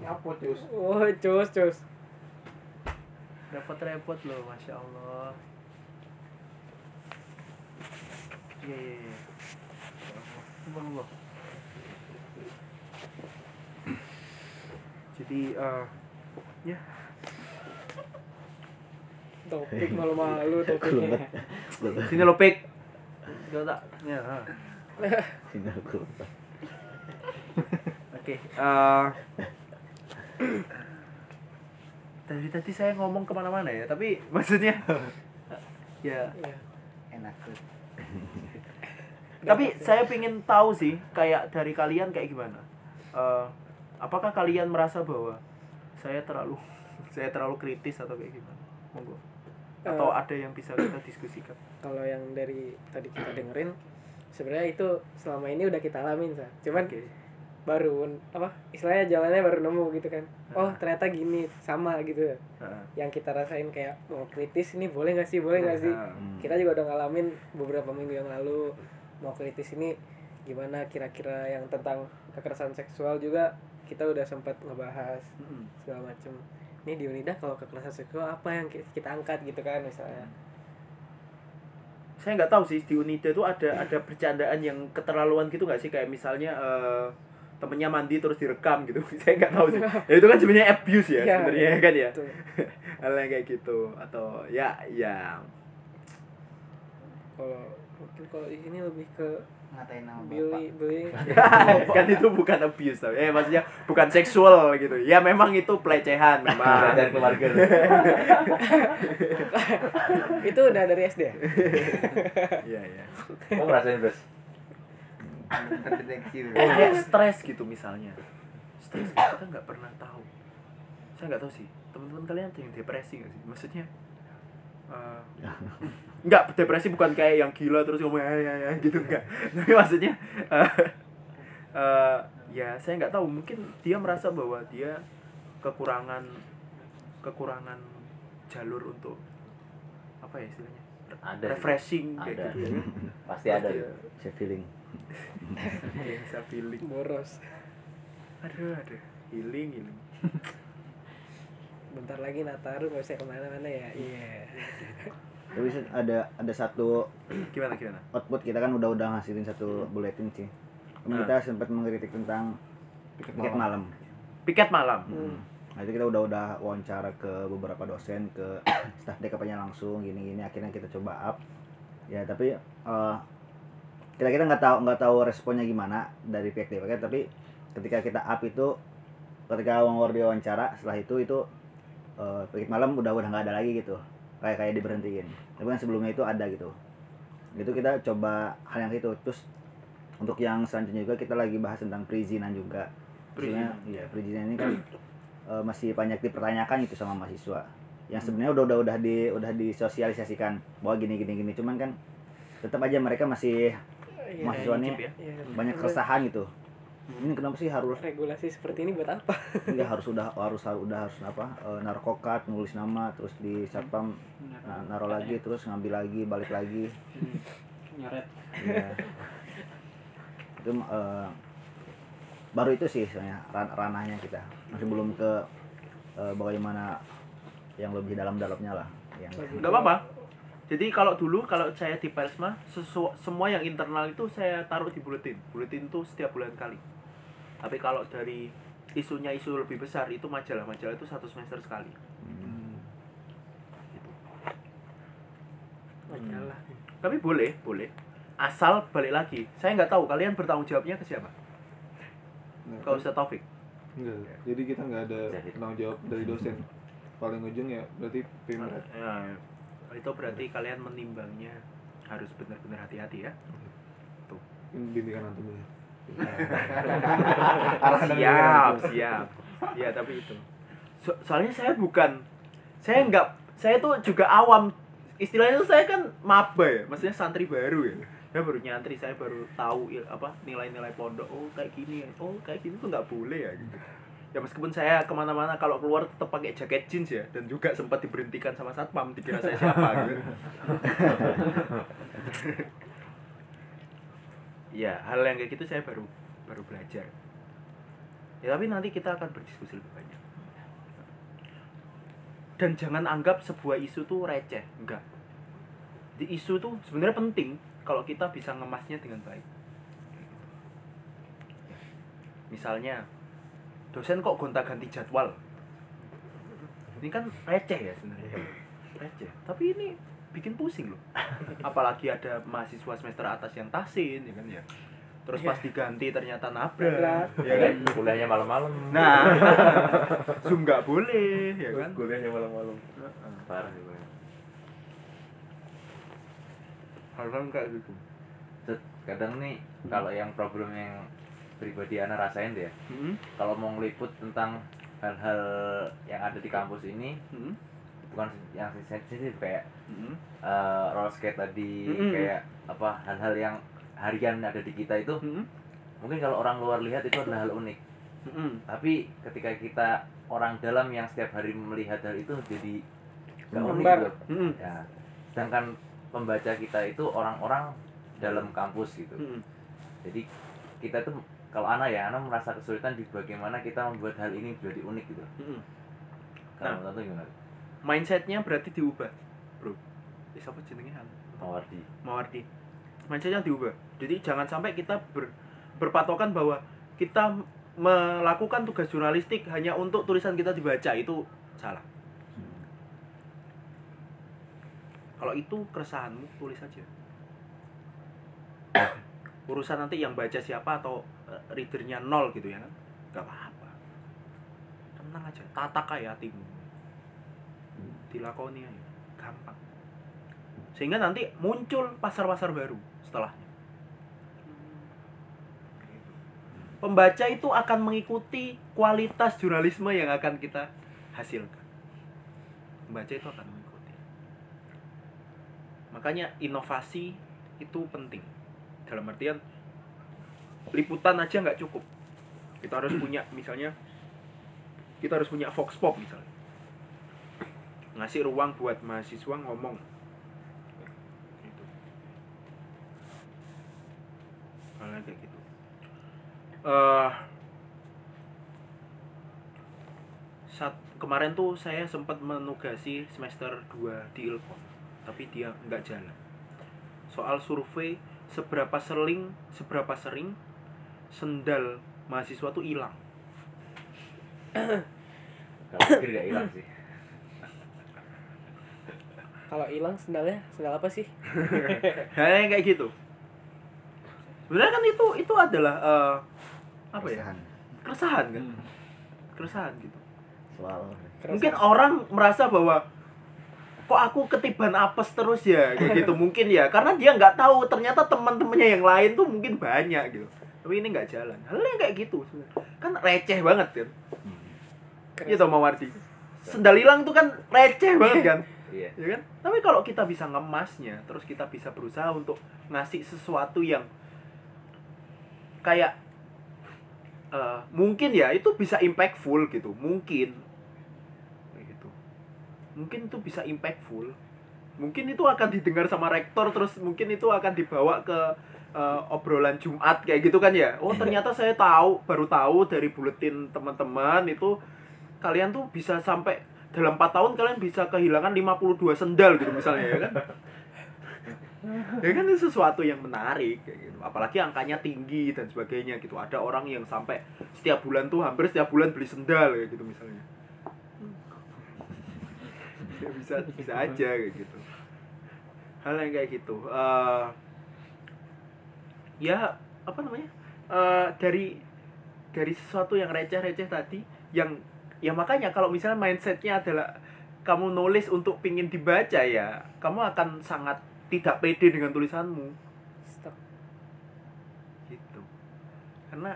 Nyapot Yus. Oh, cus, cus. repot-repot loh masya allah iya iya iya Subhanallah. jadi eh ya Topik malu-malu topiknya. sini lo pik Gak tak ya. Sini aku. oke eh tadi tadi saya ngomong ke mana-mana ya tapi *laughs* maksudnya ya Iya. Enak tuh. *laughs* tapi saya pengen tahu sih kayak dari kalian kayak gimana Eh, apakah kalian merasa bahwa saya terlalu *laughs* saya terlalu kritis atau kayak gimana monggo atau Eh. ada yang bisa kita diskusikan *clears throat* Kalau yang dari tadi kita dengerin sebenarnya itu selama ini udah kita alamin sa. Cuman Oke. Baru apa istilahnya jalannya baru nemu gitu kan. Oh, Nah. ternyata gini sama gitu. Heeh. Yang kita rasain kayak mau kritis ini boleh nggak sih? Boleh nggak sih? Nah, Hmm. kita juga udah ngalamin beberapa minggu yang lalu mau kritis ini gimana kira-kira yang tentang kekerasan seksual juga kita udah sempat ngebahas mm-mm. segala macem ini di Unida kalau kekerasan seksual apa yang ki- kita angkat gitu kan misalnya saya nggak tahu sih di Unida itu ada ada bercandaan yang keterlaluan gitu nggak sih kayak misalnya eh, temennya mandi terus direkam gitu. *laughs* Saya nggak tahu sih. Ya itu kan sebenarnya abuse ya Iya, sebenarnya kan ya? Betul. *laughs* hal yang kayak gitu. Atau ya ya. Kalau mungkin kalau di sini lebih ke Ngatain nama bully bullying *laughs* kan itu bukan abuse tapi eh maksudnya bukan seksual gitu. Ya memang itu pelecehan memang. Dan keluarga. itu udah dari SD ya? iya iya. Kamu ngerasain, Terdeteksi. Kayak stres gitu misalnya. Stres gitu, kita nggak pernah tahu. Saya nggak tahu sih. Teman-teman kalian ada yang depresi nggak sih? Maksudnya eh, *laughs* nggak depresi bukan kayak yang gila terus ngomong ya ya ya gitu enggak *laughs* tapi maksudnya eh, eh, ya saya nggak tahu. Mungkin dia merasa bahwa dia kekurangan kekurangan jalur untuk apa ya istilahnya Ada refreshing kayak Ada. gitu ya? *laughs* Pasti ada. Saya feeling bisa feeling. Boros. Aduh aduh. Healing healing. Bentar lagi Nataru nggak bisa ke mana-mana ya? Iya. Tapi sih ada ada satu gimana gimana? output kita kan udah udah ngasilin satu bulletin sih. Kemarin Nah. kita sempat mengkritik tentang Piket piket malam. malam. Piket malam. Hmm. Nah itu kita udah udah wawancara ke beberapa dosen, ke staf DKP-nya langsung, gini-gini. Akhirnya kita coba up. Ya tapi eh, kita kita nggak tahu nggak tahu responnya gimana dari pihak DKP. Tapi ketika kita up itu, ketika Wangor diwawancara, setelah itu itu pikir malam udah udah nggak ada lagi gitu. Kayak kayak diberhentiin. Tapi kan sebelumnya itu ada gitu. Itu kita coba hal yang itu. Terus untuk yang selanjutnya juga kita lagi bahas tentang perizinan juga. Maksudnya, iya perizinan ini kan *clears throat* eh, masih banyak dipertanyakan gitu sama mahasiswa. Yang sebenarnya udah udah udah di udah disosialisasikan bahwa gini gini gini cuman kan tetap aja mereka masih Iya, mahasiswanya nyicip ya. iya. banyak keresahan gitu. Ini kenapa sih harus regulasi seperti ini buat apa? Ya harus udah harus harus udah harus apa eh, naruh kokat nulis nama terus di satpam na- naruh lagi terus ngambil lagi balik lagi. Nyoret. Iya. itu eh, baru itu sih sebenarnya ran- ranahnya kita. Masih belum ke eh, bagaimana yang lebih dalam-dalamnya lah yang nggak apa-apa jadi kalau dulu kalau saya di Persma sesu- semua yang internal itu saya taruh di buletin. Buletin itu setiap bulan kali. Tapi kalau dari isunya isu lebih besar itu majalah-majalah itu satu semester sekali. Hmm. gitu. majalah. Tapi boleh boleh. Asal balik lagi. Saya nggak tahu kalian bertanggung jawabnya ke siapa? Nah, ke Ustaz Taufik? Enggak, jadi kita nggak ada Jadi. tanggung jawab dari dosen. Paling ujung ya berarti pimret. Ya, itu berarti kalian menimbangnya harus benar-benar hati-hati ya. Ini bimbingan antum ya. *laughs* siap siap. Ya tapi itu. So- soalnya saya bukan saya nggak saya tuh juga awam. Istilahnya tuh saya kan maba ya maksudnya santri baru ya. Saya baru nyantri saya baru tahu apa nilai-nilai pondok. Oh kayak gini. Ya oh kayak gini tuh nggak boleh ya gitu ya meskipun saya ke mana-mana kalau keluar tetap pakai jaket jeans ya. Dan juga sempat diberhentikan sama satpam dikira saya siapa gitu. *laughs* Ya hal yang kayak gitu saya baru baru belajar. Ya tapi nanti kita akan berdiskusi lebih banyak. Dan jangan anggap sebuah isu tuh receh enggak. Di isu tuh sebenarnya penting kalau kita bisa ngemasnya dengan baik. Misalnya dosen kok gonta-ganti jadwal? Ini kan receh ya sebenarnya. Receh. Tapi ini bikin pusing loh. *laughs* Apalagi ada mahasiswa semester atas yang tasin ya kan ya. Terus pas diganti ternyata nabrak. Ya kan? *laughs* Kuliahnya malam-malam. nah. *laughs* Zoom nggak boleh ya kan? Kuliahnya malam-malam. parah sih kuliah. hal-hal kayak gitu. Kadang nih kalau yang problem yang pribadi anak rasain deh ya, Hmm, kalau mau ngeliput tentang hal-hal yang ada di kampus ini hmm, bukan yang sensitif kayak hmm, eh, roller skate tadi Mm-mm. kayak apa hal-hal yang harian ada di kita itu hmm, mungkin kalau orang luar lihat itu adalah hal unik. Hmm. tapi ketika kita orang dalam yang setiap hari melihat hal itu jadi nggak unik gitu. Hmm, ya. Sedangkan pembaca kita itu orang-orang dalam kampus gitu. Hmm. jadi kita tuh kalau anak ya anak merasa kesulitan di bagaimana kita membuat hal ini jadi unik gitu. Hmm. kalau lu gimana? Mindsetnya berarti diubah bro. Eh siapa jenenge Han? Mawardi. Mawardi. Mindsetnya diubah. Jadi jangan sampai kita ber, berpatokan bahwa kita melakukan tugas jurnalistik hanya untuk tulisan kita dibaca itu salah. Kalau itu keresahanmu tulis saja *coughs* urusan nanti yang baca siapa atau readernya nol gitu ya. Kan gak apa-apa. Tenang aja tata kayak hatimu. Dilakoni aja gampang. Sehingga nanti muncul pasar-pasar baru setelahnya. Pembaca itu akan mengikuti kualitas jurnalisme yang akan kita hasilkan. Pembaca itu akan mengikuti. Makanya inovasi itu penting. Dalam artian liputan aja nggak cukup. Kita harus *clears throat* punya misalnya kita harus punya vox pop misalnya. Ngasih ruang buat mahasiswa ngomong. Gitu. Kayak gitu. Eh saat kemarin tuh saya sempat menugasi semester 2 di Ilkom tapi dia nggak jalan. Soal survei seberapa sering seberapa sering sendal mahasiswa tuh hilang. Kalau pikir gak hilang sih. Kalau hilang sendalnya, sendal apa sih? *laughs* hal yang kayak gitu. Sebenarnya kan itu itu adalah eh, apa ya? Keresahan. keresahan kan? Keresahan gitu. Soal. Mungkin orang merasa bahwa kok aku ketiban apes terus ya? Kayak gitu. *laughs* Mungkin ya. Karena dia nggak tahu ternyata teman-temannya yang lain tuh mungkin banyak gitu tapi ini nggak jalan. Halnya kayak gitu kan receh banget kan gitu Mawardi sendal hilang tuh kan receh banget kan? *laughs* Iya. ya kan? Tapi kalau kita bisa ngemasnya terus kita bisa berusaha untuk ngasih sesuatu yang kayak eh, mungkin ya itu bisa impactful gitu. Mungkin. Kayak gitu. Mungkin itu bisa impactful. Mungkin itu akan didengar sama rektor terus mungkin itu akan dibawa ke eh, obrolan Jumat kayak gitu kan ya. Oh ternyata saya tahu baru tahu dari buletin teman-teman itu kalian tuh bisa sampai dalam 4 tahun kalian bisa kehilangan 52 sendal gitu misalnya ya kan? *laughs* Ya kan itu sesuatu yang menarik kayak gitu. Apalagi angkanya tinggi dan sebagainya gitu. Ada orang yang sampai setiap bulan tuh hampir setiap bulan beli sendal kayak gitu misalnya. Ya *laughs* bisa bisa aja kayak gitu. Hal yang kayak gitu. Eh, ya apa namanya Eh, dari dari sesuatu yang receh-receh tadi yang ya makanya kalau misalnya mindsetnya adalah kamu nulis untuk pingin dibaca ya kamu akan sangat tidak pede dengan tulisanmu. Stop. gitu. Karena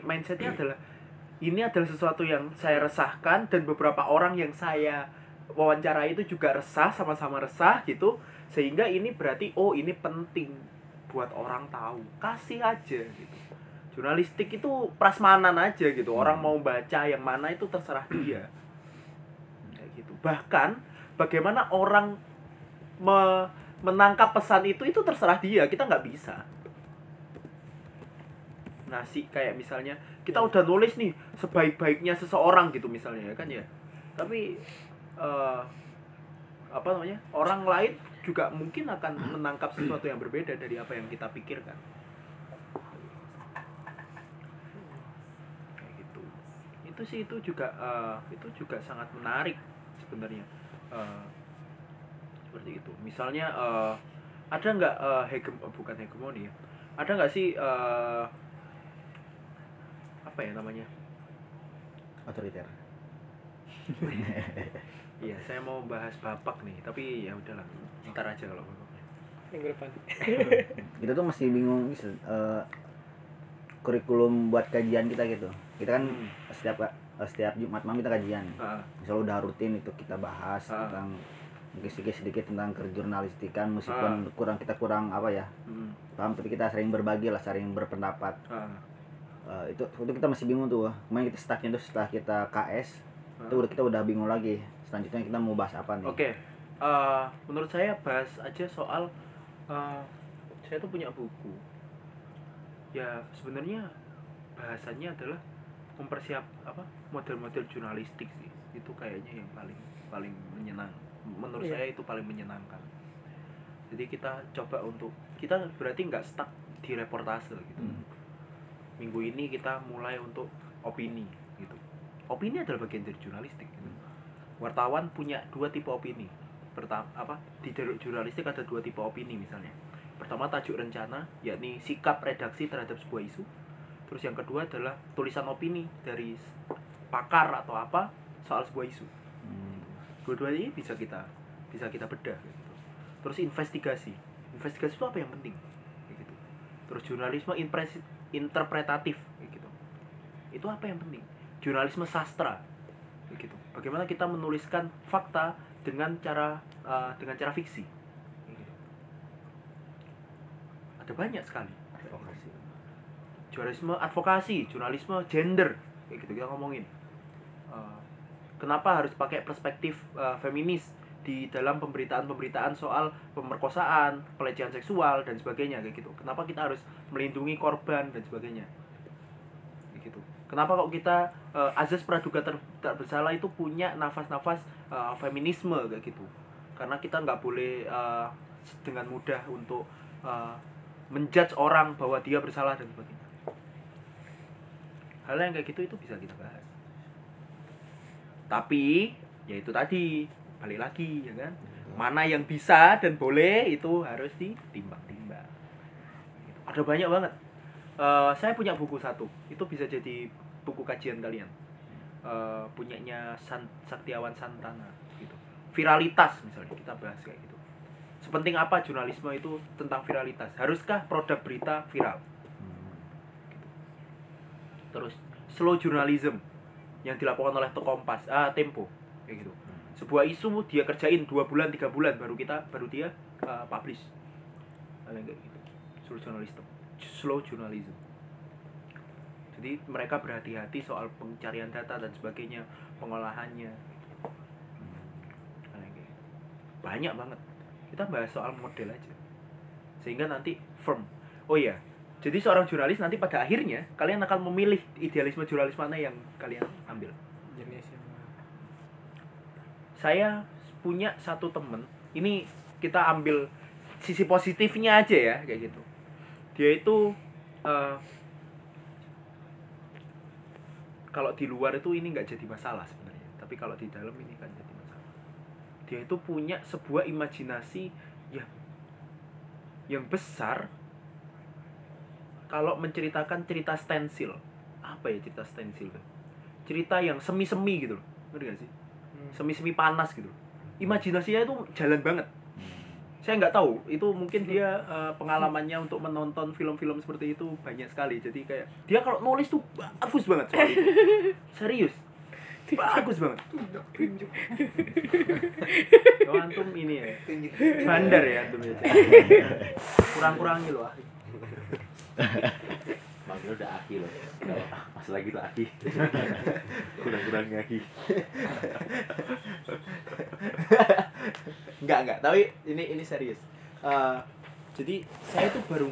mindsetnya adalah ini adalah sesuatu yang saya resahkan dan beberapa orang yang saya wawancara itu juga resah sama-sama resah gitu sehingga ini berarti oh ini penting buat orang tahu. Kasih aja gitu. Jurnalistik itu prasmanan aja gitu. Orang mau baca yang mana itu terserah dia. Kayak gitu. Bahkan bagaimana orang me- menangkap pesan itu itu terserah dia. Kita nggak bisa. Nasi kayak misalnya kita udah nulis nih sebaik-baiknya seseorang gitu misalnya ya kan ya. Tapi eh, apa namanya orang lain juga mungkin akan menangkap sesuatu yang berbeda dari apa yang kita pikirkan. Kayak gitu. Itu sih itu juga eh, itu juga sangat menarik sebenarnya. Eh, seperti itu. Misalnya eh, ada nggak eh, hegem oh, bukan hegemoni ya. Ada nggak sih eh, apa ya namanya? Otoriter *laughs* iya saya mau bahas bapak nih tapi ya udahlah ntar aja kalau bapaknya. Minggu depan. *laughs* kita tuh masih bingung gitu, eh, kurikulum buat kajian kita gitu kita kan Hmm. setiap setiap Jumat malam kita kajian Ah, misalnya udah rutin itu kita bahas Ah. tentang mungkin sedikit sedikit tentang kerjurnalistikan meskipun Ah. kurang kita kurang apa ya hmm, paham tapi kita sering berbagi lah sering berpendapat ah, Eh, itu itu kita masih bingung tuh kemarin kita stucknya tuh setelah kita KS itu ah. udah kita udah bingung lagi selanjutnya kita mau bahas apa nih Oke, eh, menurut saya bahas aja soal eh, saya tuh punya buku. Ya sebenarnya bahasannya adalah mempersiap apa model-model jurnalistik sih. Itu kayaknya yang paling paling menyenang. Menurut Iya. saya itu paling menyenangkan. Jadi kita coba untuk kita berarti nggak stuck di reportase gitu. Hmm. Minggu ini kita mulai untuk opini gitu. Opini adalah bagian dari jurnalistik. Gitu wartawan punya dua tipe opini. Pertama apa di jurnalistik ada dua tipe opini misalnya. Pertama tajuk rencana yakni sikap redaksi terhadap sebuah isu. Terus yang kedua adalah tulisan opini dari pakar atau apa soal sebuah isu. Hmm. dua-duanya ini bisa kita bisa kita bedah gitu. terus investigasi. Investigasi itu apa yang penting? Gitu. Terus jurnalisme interpretatif gitu. Itu apa yang penting? Jurnalisme sastra gitu bagaimana kita menuliskan fakta dengan cara eh, dengan cara fiksi ada banyak sekali Advokasi. jurnalisme advokasi, jurnalisme gender, kayak gitu kita ngomongin. Eh, kenapa harus pakai perspektif eh, feminis di dalam pemberitaan-pemberitaan soal pemerkosaan, pelecehan seksual dan sebagainya kayak gitu. Kenapa kita harus melindungi korban dan sebagainya? Kenapa kok kita eh, azas praduga ter- tak bersalah itu punya nafas-nafas eh, feminisme kayak gitu? Karena kita nggak boleh eh, dengan mudah untuk eh, menjudge orang bahwa dia bersalah dan sebagainya. Hal yang kayak gitu itu bisa kita bahas. Tapi ya itu tadi balik lagi ya kan? Mana yang bisa dan boleh itu harus ditimbang-timbang. Ada banyak banget Eh, saya punya buku satu. Itu bisa jadi buku kajian kalian. Eh, punyanya San, Saktiawan Santana gitu. Viralitas misalnya kita bahas kayak gitu. Sepenting apa jurnalisme itu tentang viralitas? Haruskah produk berita viral? Terus slow journalism yang dilakukan oleh Kompas ah Tempo kayak gitu. Sebuah isu dia kerjain dua bulan tiga bulan baru kita baru dia uh, publish. Kayak gitu. Slow journalism slow journalism jadi mereka berhati-hati soal pencarian data dan sebagainya pengolahannya gitu. banyak banget kita bahas soal model aja sehingga nanti firm oh iya jadi seorang jurnalis nanti pada akhirnya kalian akan memilih idealisme jurnalis mana yang kalian ambil. jenis yang Saya punya satu temen, ini kita ambil sisi positifnya aja ya kayak gitu. Dia itu eh, kalau di luar itu ini nggak jadi masalah sebenarnya, tapi kalau di dalam ini kan jadi masalah. Dia itu punya sebuah imajinasi yang yang besar. Kalau menceritakan cerita stensil apa ya cerita stensil tuh cerita yang semi semi gitu loh ngerti gak sih? Semi semi panas gitu imajinasinya itu jalan banget saya nggak tahu itu mungkin dia eh, pengalamannya untuk menonton film-film seperti itu banyak sekali jadi kayak dia kalau nulis tuh bagus banget soal itu. *laughs* serius bagus banget oh, antum ini ya bandar ya antum ya kurang-kurangi loh. *laughs* Manggil udah Aki loh. Kalau pas lagi tuh Aki. *laughs* Kurang-kurang Aki. Enggak, enggak. Tapi ini ini serius. Eh, jadi saya tuh baru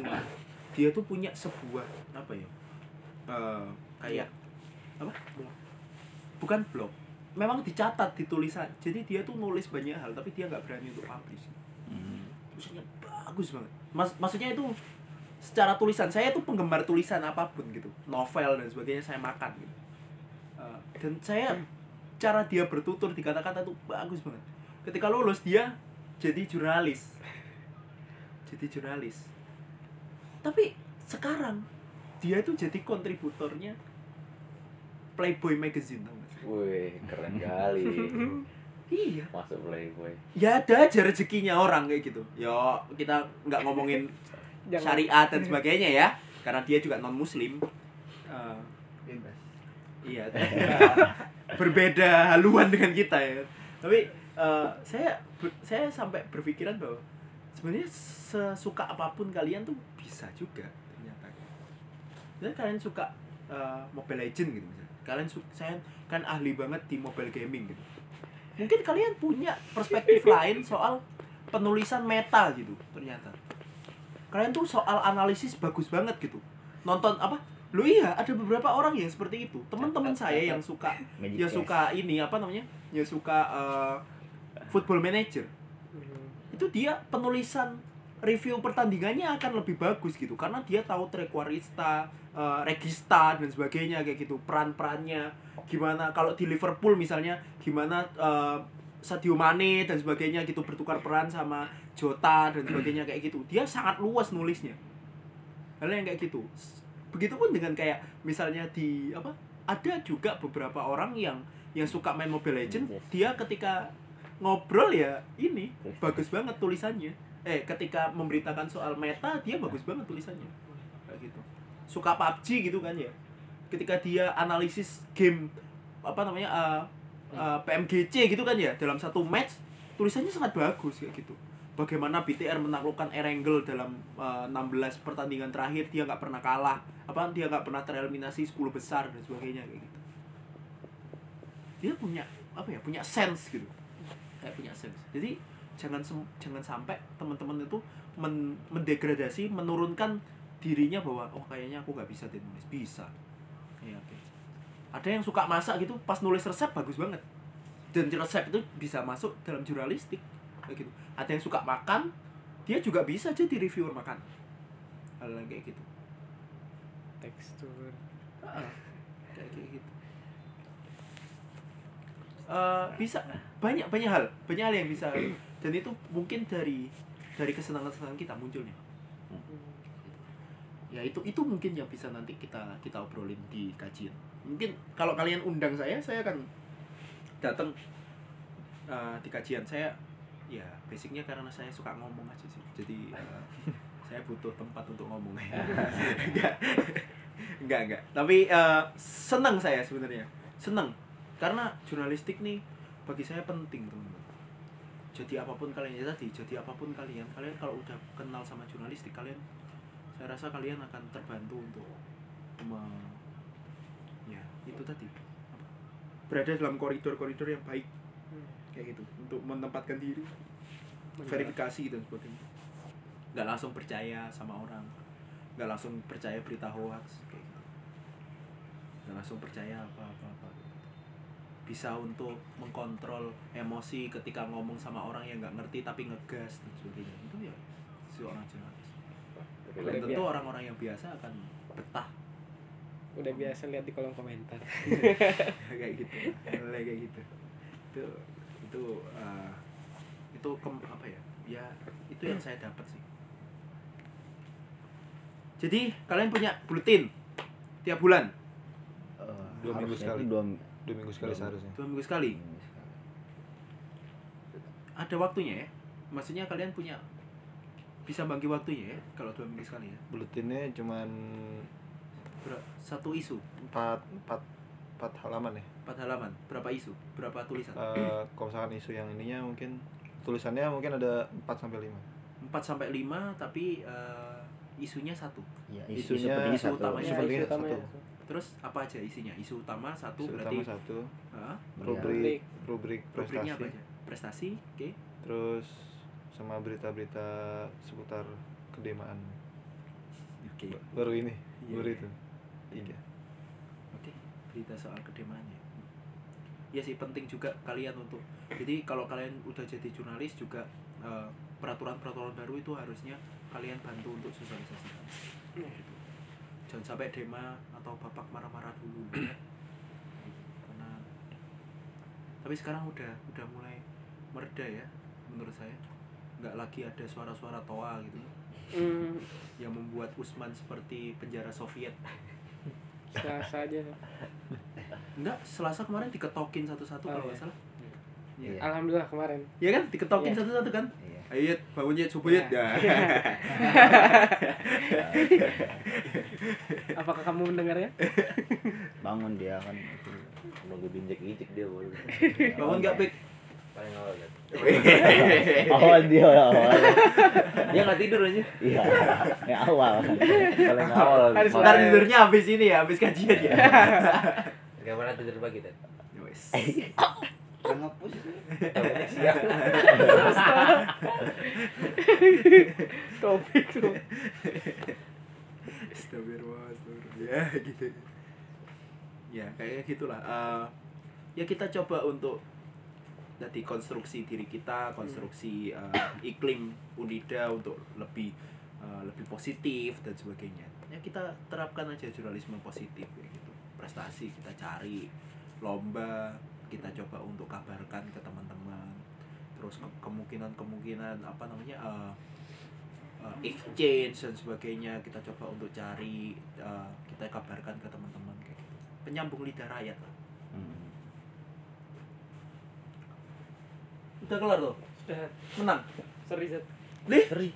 dia tuh punya sebuah apa ya? Eh, kayak apa? Bukan blog. Memang dicatat di tulisan. Jadi dia tuh nulis banyak hal tapi dia nggak berani untuk publish. Tulisannya bagus banget. Mas maksudnya itu secara tulisan saya tuh penggemar tulisan apa pun gitu. Novel dan sebagainya saya makan gitu. Eh, dan saya cara dia bertutur di kata-kata tuh bagus banget ketika lulus dia jadi jurnalis jadi jurnalis tapi sekarang dia itu jadi kontributornya Playboy magazine tau gak sih? Wih, keren kali. *laughs* iya Masuk Playboy. ya ada aja rezekinya orang kayak gitu ya kita nggak ngomongin *laughs* syariat dan sebagainya ya karena dia juga non muslim Eh, bebas Iya, *laughs* berbeda haluan dengan kita ya. Tapi eh, saya ber- saya sampai berpikiran bahwa sebenarnya sesuka apa pun kalian tuh bisa juga ternyata. Dan kalian suka eh, Mobile Legend gitu misalnya. Kalian su- saya kan ahli banget di mobile gaming gitu. Mungkin kalian punya perspektif *laughs* lain soal penulisan meta gitu ternyata. Kalian tuh soal analisis bagus banget gitu. Nonton apa? Lu iya, ada beberapa orang yang seperti itu. Teman-teman saya yang suka *laughs* yang Chess. suka ini apa namanya? Yang suka eh, football manager. Itu dia penulisan review pertandingannya akan lebih bagus gitu karena dia tahu trequarista, eh, regista dan sebagainya kayak gitu, peran-perannya gimana kalau di Liverpool misalnya gimana eh, Sadio Mane dan sebagainya gitu bertukar peran sama Jota dan sebagainya kayak gitu. Dia sangat luas nulisnya. Hal yang kayak gitu. Begitupun dengan kayak misalnya di apa? Ada juga beberapa orang yang yang suka main Mobile Legend, dia ketika ngobrol ya ini bagus banget tulisannya. Eh, ketika memberitakan soal meta, dia bagus banget tulisannya. Kayak gitu. Suka PUBG gitu kan ya. ketika dia analisis game apa namanya uh, uh, PMGC gitu kan ya dalam satu match tulisannya sangat bagus kayak gitu bagaimana BTR menaklukkan Erangel dalam uh, 16 pertandingan terakhir dia nggak pernah kalah apa dia nggak pernah tereliminasi 10 besar dan sebagainya kayak gitu dia punya apa ya punya sense gitu kayak punya sense jadi jangan jangan sampai teman-teman itu men- mendegradasi menurunkan dirinya bahwa oh kayaknya aku nggak bisa deh nulis. Bisa. Iya, oke. ada yang suka masak gitu pas nulis resep bagus banget. Dan resep itu bisa masuk dalam jurnalistik kayak gitu. Ada yang suka makan dia juga bisa jadi reviewer makan. Hal kayak gitu. Tekstur. Ah, kayak gitu Eh, bisa banyak banyak hal banyak hal yang bisa. Dan itu mungkin dari dari kesenangan kesenangan kita munculnya. Ya itu itu mungkin yang bisa nanti kita kita obrolin di kajian. Mungkin kalau kalian undang saya saya akan datang eh, di kajian saya. Ya basicnya karena saya suka ngomong aja sih. Jadi eh, saya butuh tempat untuk ngomong. *laughs* Enggak. Enggak enggak. Tapi eh, senang saya sebenarnya. Senang karena jurnalistik nih bagi saya penting teman-teman. Jadi apa pun kalian ya tadi jadi apa pun kalian kalian kalau udah kenal sama jurnalistik kalian saya rasa kalian akan terbantu untuk me- ya itu tadi. Berada dalam koridor-koridor yang baik. Kayak gitu untuk menempatkan diri verifikasi dan sebagainya. Nggak langsung percaya sama orang nggak langsung percaya berita hoax kayak gitu. Nggak langsung percaya apa apa apa bisa untuk mengkontrol emosi ketika ngomong sama orang yang nggak ngerti tapi ngegas dan sebagainya. Itu ya seorang jurnalis belum Udah tentu orang-orang yang biasa akan betah. Udah biasa lihat di kolom komentar. *laughs* Kayak gitu. Mulai kayak gitu. Itu itu eh, itu kem, apa ya? Ya itu yang saya dapat sih. Jadi kalian punya bulletin tiap bulan? Eh, Dua minggu sekali. dua dua minggu sekali seharusnya. Dua minggu sekali? Ada waktunya ya? Maksudnya kalian punya bisa bagi waktunya ya kalau dua minggu sekali ya? Buletinnya cuman Ber- satu isu? Empat empat empat halaman ya. Empat halaman. Berapa isu? Berapa tulisan? Eh, kalau misalkan isu yang ininya mungkin tulisannya mungkin ada 4 sampai 5 empat sampai lima tapi eh, isunya satu. Iya, Isunya- isu utamanya isu Ya, pentingnya isu utamanya satu. Terus apa aja isinya isu utama satu isu berarti utama satu? Iya. rubrik rubrik rubriknya prestasi apa aja prestasi oke terus sama berita-berita seputar kedemaan oke Ba- baru ini Iya. baru itu tiga Oke, berita soal kedemaannya. Ya sih penting juga kalian untuk. Jadi kalau kalian udah jadi jurnalis juga eh, peraturan-peraturan baru itu harusnya kalian bantu untuk sosialisasikan. Gitu. Jangan sampai dema atau bapak marah-marah dulu. ya. *clears throat* Karena tapi sekarang udah udah mulai mereda ya menurut saya. Nggak lagi ada suara-suara toa gitu hmm, yang membuat Usman seperti penjara Soviet. selasa aja Enggak, Selasa kemarin diketokin satu-satu Oh, kalau iya. nggak salah. Iya. alhamdulillah kemarin Iya kan? Diketokin Iya. satu-satu kan? Iya. Ayo Yit, bangun Yit, subuh Yit. Iya. Ya. *laughs* apakah kamu mendengarnya? Bangun dia kan. Nunggu diinjek-injek dia baru bangun nggak, Pik? paling awal kan awal dia awal. Dia nggak tidur aja iya. Yang awal. Paling awal. Harus Ntar tidurnya habis ini ya, habis kajian ya. pernah tidur pagi kan *laughs* Ya wes. ngepus siang *laughs* topik tuh Astagfirullah. Ya gitu. Ya kayak gitulah. Eh, ya kita coba untuk jadi konstruksi diri kita, konstruksi eh, iklim Unida untuk lebih eh, lebih positif dan sebagainya. Ya kita terapkan aja jurnalisme positif kayak gitu. Prestasi kita cari, lomba kita coba untuk kabarkan ke teman-teman. Terus ke- kemungkinan-kemungkinan apa namanya eh, uh, exchange dan sebagainya kita coba untuk cari uh, kita kabarkan ke teman-teman kayak gitu penyambung lidah rakyat lah. Hmm. udah kelar tuh sudah menang sorry Zat. Lih?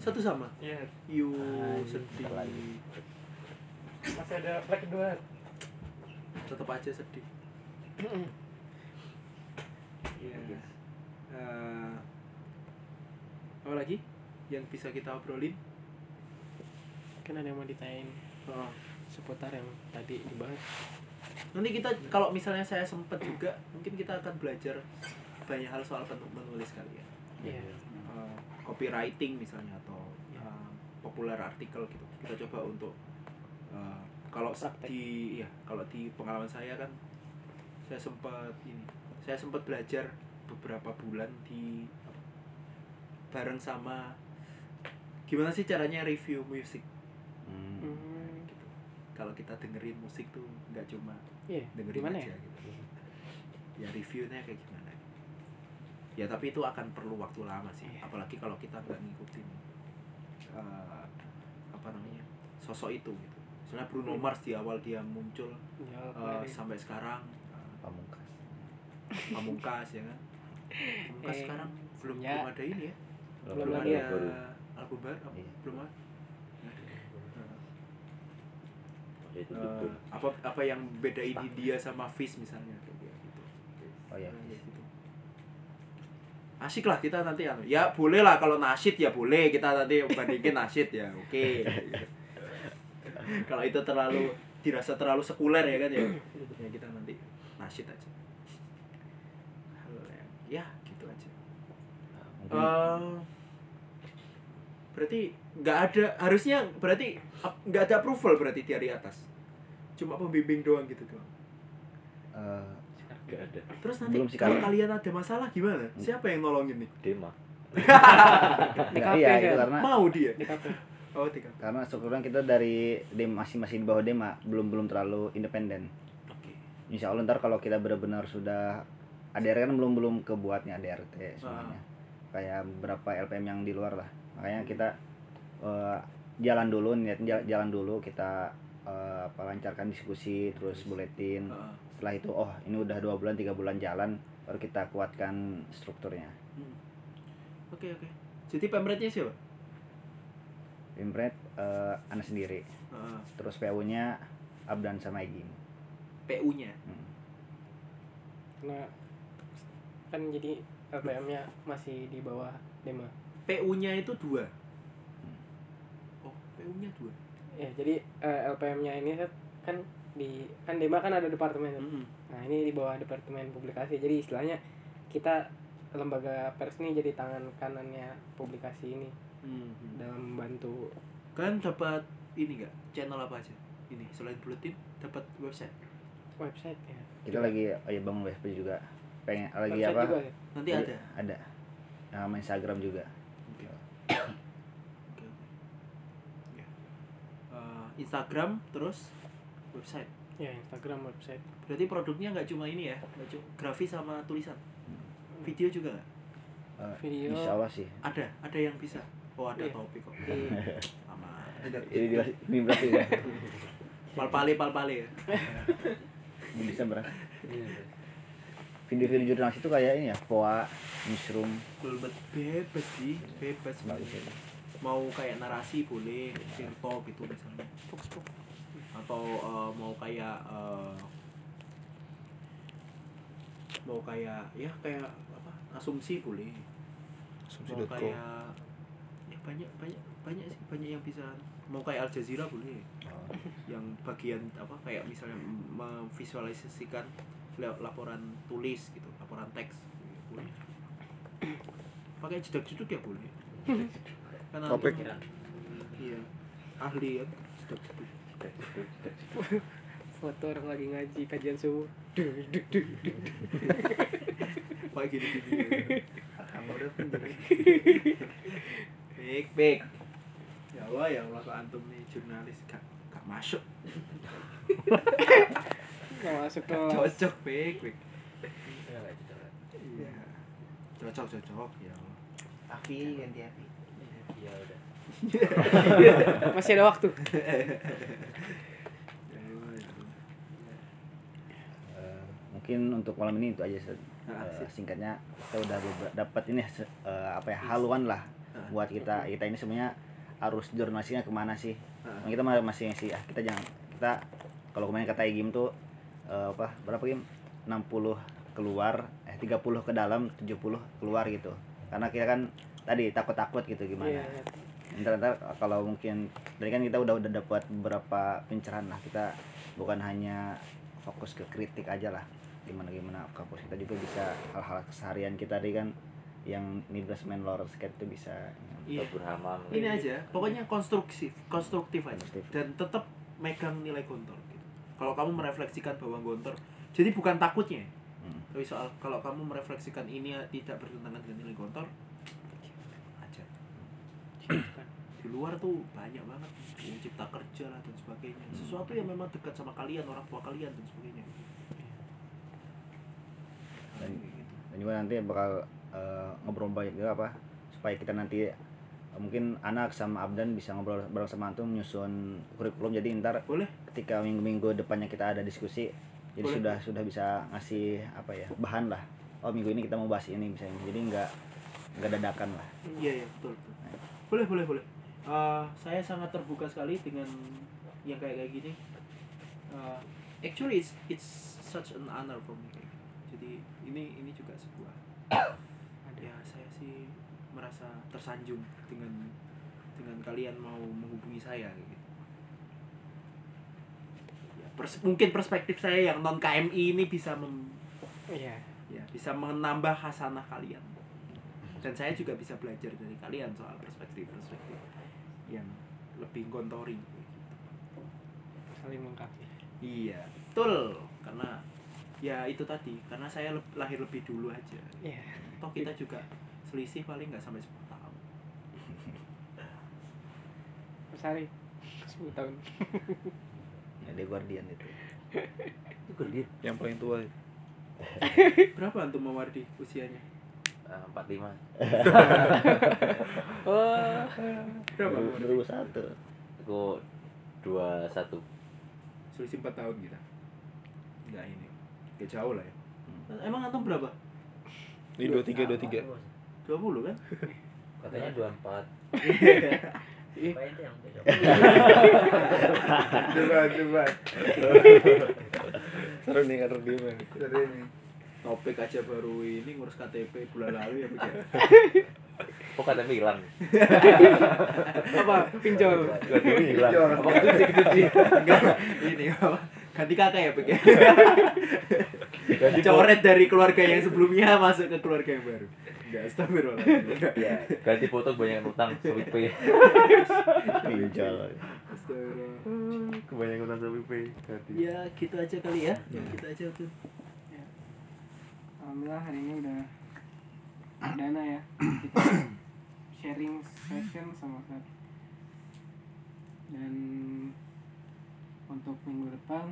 satu sama ya Yu Anjing, sedih lagi. masih ada flag kedua tetap aja sedih Iya. Eh, apa lagi yang bisa kita obrolin? Kan ada yang mau ditanyain Oh. seputar yang tadi dibahas. Nanti kita kalau misalnya saya sempet juga mungkin kita akan belajar banyak hal soal pen- menulis kali ya. Iya. Eh, copywriting misalnya atau eh, populer artikel gitu. Kita coba untuk eh, kalau Praktek. di ya kalau di pengalaman saya kan saya sempat ini saya sempat belajar beberapa bulan di apa, bareng sama gimana sih caranya review musik Hmm. gitu kalau kita dengerin musik tuh nggak cuma iya dengerin gimana aja ya gitu ya reviewnya kayak gimana ya tapi itu akan perlu waktu lama sih Iya. apalagi kalau kita nggak ngikutin eh, apa namanya sosok itu gitu misalnya Bruno Hmm. Mars di awal dia muncul ya, eh, kemarin. sampai sekarang Pamungkas. Pamungkas ya kan Pamungkas Eh, sekarang belum ya. belum ada ini ya Belum belum ada ya. baru. album baru? Iya. belum ada Itu Eh, apa apa yang bedain dia sama Fish misalnya kayak gitu Oh ya. Nah, gitu. Asik lah kita nanti anu. Ya boleh lah kalau nasyid ya boleh kita nanti bandingin nasyid ya. Oke. *laughs* kalau itu terlalu dirasa terlalu sekuler ya kan ya. Ya kita nanti nasyid aja. Hal yang ya gitu aja. Mungkin Eh, berarti nggak ada harusnya berarti nggak ada approval berarti dari atas. Cuma pembimbing doang gitu doang. eh, Gak ada. Terus nanti Belum kalau kalian ada masalah gimana? Siapa yang nolongin nih? Dema. kafe iya kan? itu karena Mau dia? Oh, tiga. karena syukurnya kita dari dem masih masih di bawah dema belum belum terlalu independen. Insya Allah ntar kalau kita benar-benar sudah ADR kan belum belum kebuatnya ADRT semuanya. Kayak beberapa LPM yang di luar lah. Makanya kita eh, jalan dulu niat jal- jalan dulu kita apa lancarkan diskusi terus buletin. Heeh. Setelah itu oh ini udah dua bulan tiga bulan jalan baru kita kuatkan strukturnya. Hmm. Oke, oke. Jadi pemretnya siapa? Pimpret eh Ana sendiri. Heeh. Terus PU-nya Abdan sama Egin. PU-nya. Hmm. karena kan jadi LPM-nya masih di bawah Dema PU-nya itu dua. Oh, PU-nya dua. ya jadi eh, LPM-nya ini kan- kan di kan Dema kan ada departemen Mm-mm. nah ini di bawah departemen publikasi jadi istilahnya kita lembaga pers ini jadi tangan kanannya publikasi ini Mhm. dalam membantu Kalian dapat ini enggak? Channel apa aja? Ini selain buletin dapat website. Website ya Kita lagi oh ya bangun WFP juga. Pengen lagi website apa? juga ya Nanti Lagi- ada. Ada. Sama Instagram juga. Oke. Oke. oke. Ya. Eh, Instagram terus website. ya Instagram website Berarti produknya nggak cuma ini ya, nggak cuma grafis sama tulisan. Video juga nggak? Eh, video Insya Allah sih. Ada, ada yang bisa. Oh ada Iya. topik kok. di Sama. Ini ini berarti ya. *laughs* Palpale palpale ya. *laughs* Ini bisa berat. Video-video jurnalis itu kayak ini ya, POA, newsroom, Belbet bebas sih, bebas. bagus ya. Mau kayak narasi boleh, tirto gitu misalnya. Atau eh, mau kayak eh, mau kayak ya kayak apa? Asumsi boleh. Mau Asumsi.com. kayak ya banyak banyak banyak sih banyak yang bisa mau kayak Al Jazeera boleh. Oh. yang bagian apa kayak misalnya memvisualisasikan la- laporan tulis gitu laporan teks boleh. Pakai jedak jeduk ya boleh. *laughs* Kan Topik. antum- iya ahli ya jedak jeduk foto orang lagi ngaji kajian subuh. Kayak gini gini baik baik Allah ya Allah kok antum nih jurnalis gak gak masuk. Nggak masuk gak kelas. cocok baik baik iya cocok. Cocok ya Allah. Afi ganti Afi. Ya udah. masih ada waktu. Ya ya Eh, mungkin untuk malam ini itu aja sip. singkatnya kita udah dapat ini eh, apa ya haluan lah Ah. buat kita. kita ini sebenarnya arus jurnalisnya ke mana sih? Ah. kita ma- masih sih ah, kita jangan kita kalau kemarin kata Igim tuh eh, apa berapa game 60 keluar eh 30 ke dalam 70 keluar gitu. Karena kita kan tadi takut-takut gitu gimana. Iya. ntar ntar kalau mungkin tadi kan kita udah udah dapat beberapa pencerahan lah kita bukan hanya fokus ke kritik aja lah. Gimana gimana kampus kita juga bisa hal-hal keseharian kita tadi kan yang main roller skate itu bisa Iya. Dapur hamam. Ini aja, pokoknya konstruktif, konstruktif aja. Konstruktif. Dan tetap megang nilai gontor gitu. Kalau kamu merefleksikan bahwa gontor, jadi bukan takutnya. Hmm. Tapi soal kalau kamu merefleksikan ini tidak bertentangan dengan nilai gontor, aja. *clears throat* Di luar tuh banyak banget yang cipta kerja lah dan sebagainya. Sesuatu yang memang dekat sama kalian, orang tua kalian dan sebagainya. dan, dan juga nanti bakal eh, ngobrol banyak juga apa supaya kita nanti eh, mungkin anak sama Abdan bisa ngobrol bareng sama antum menyusun kurikulum jadi ntar Boleh? ketika minggu-minggu depannya kita ada diskusi jadi Boleh. sudah sudah bisa ngasih apa ya bahan lah oh minggu ini kita mau bahas ini misalnya jadi nggak nggak dadakan lah Iya, iya, betul, betul. Boleh, boleh, boleh. Eh, saya sangat terbuka sekali dengan yang kayak kayak gini. Eh, actually, it's, it's such an honor for me. Jadi ini ini juga sebuah merasa tersanjung dengan dengan kalian mau menghubungi saya gitu. Ya, pers- mungkin perspektif saya yang non KMI ini bisa mem, Iya. ya bisa menambah hasanah kalian dan saya juga bisa belajar dari kalian soal perspektif-perspektif yang lebih gontori Saling melengkapi. iya betul karena ya itu tadi karena saya lahir lebih dulu aja Iya. toh kita juga selisih paling nggak sampai 10 tahun Mas Ari 10 tahun. ya, dia guardian itu Itu gede. yang paling tua *laughs* berapa antum mewardi usianya Eh, 45. *laughs* Oh. berapa Mawardi? 2001 Aku 21. selisih 4 tahun kita nggak ini nggak jauh lah ya emang antum berapa ini dua tiga dua tiga 20 kan *laughs* Katanya 24. *laughs* coba coba seru nih karena dia mah. Jadi ini topik aja baru ini ngurus KTP bulan lalu ya begitu. Oh katanya hilang. Apa? Pinjol. Katanya hilang. Iya, Apa cuci cuci? Enggak, ini apa? Ganti kakak ya begitu. Coret dari keluarga yang sebelumnya masuk ke keluarga yang baru. Enggak, astagfirullah. *laughs* Ya, ganti foto banyak utang Shopee Pay. *laughs* pinjol Astagfirullah. Kebanyakan utang Shopee Pay. Ganti. Ya, gitu aja kali ya. Gitu aja tuh. Alhamdulillah hari ini udah dana ya. Kita *coughs* sharing session sama Ustaz. Dan untuk minggu depan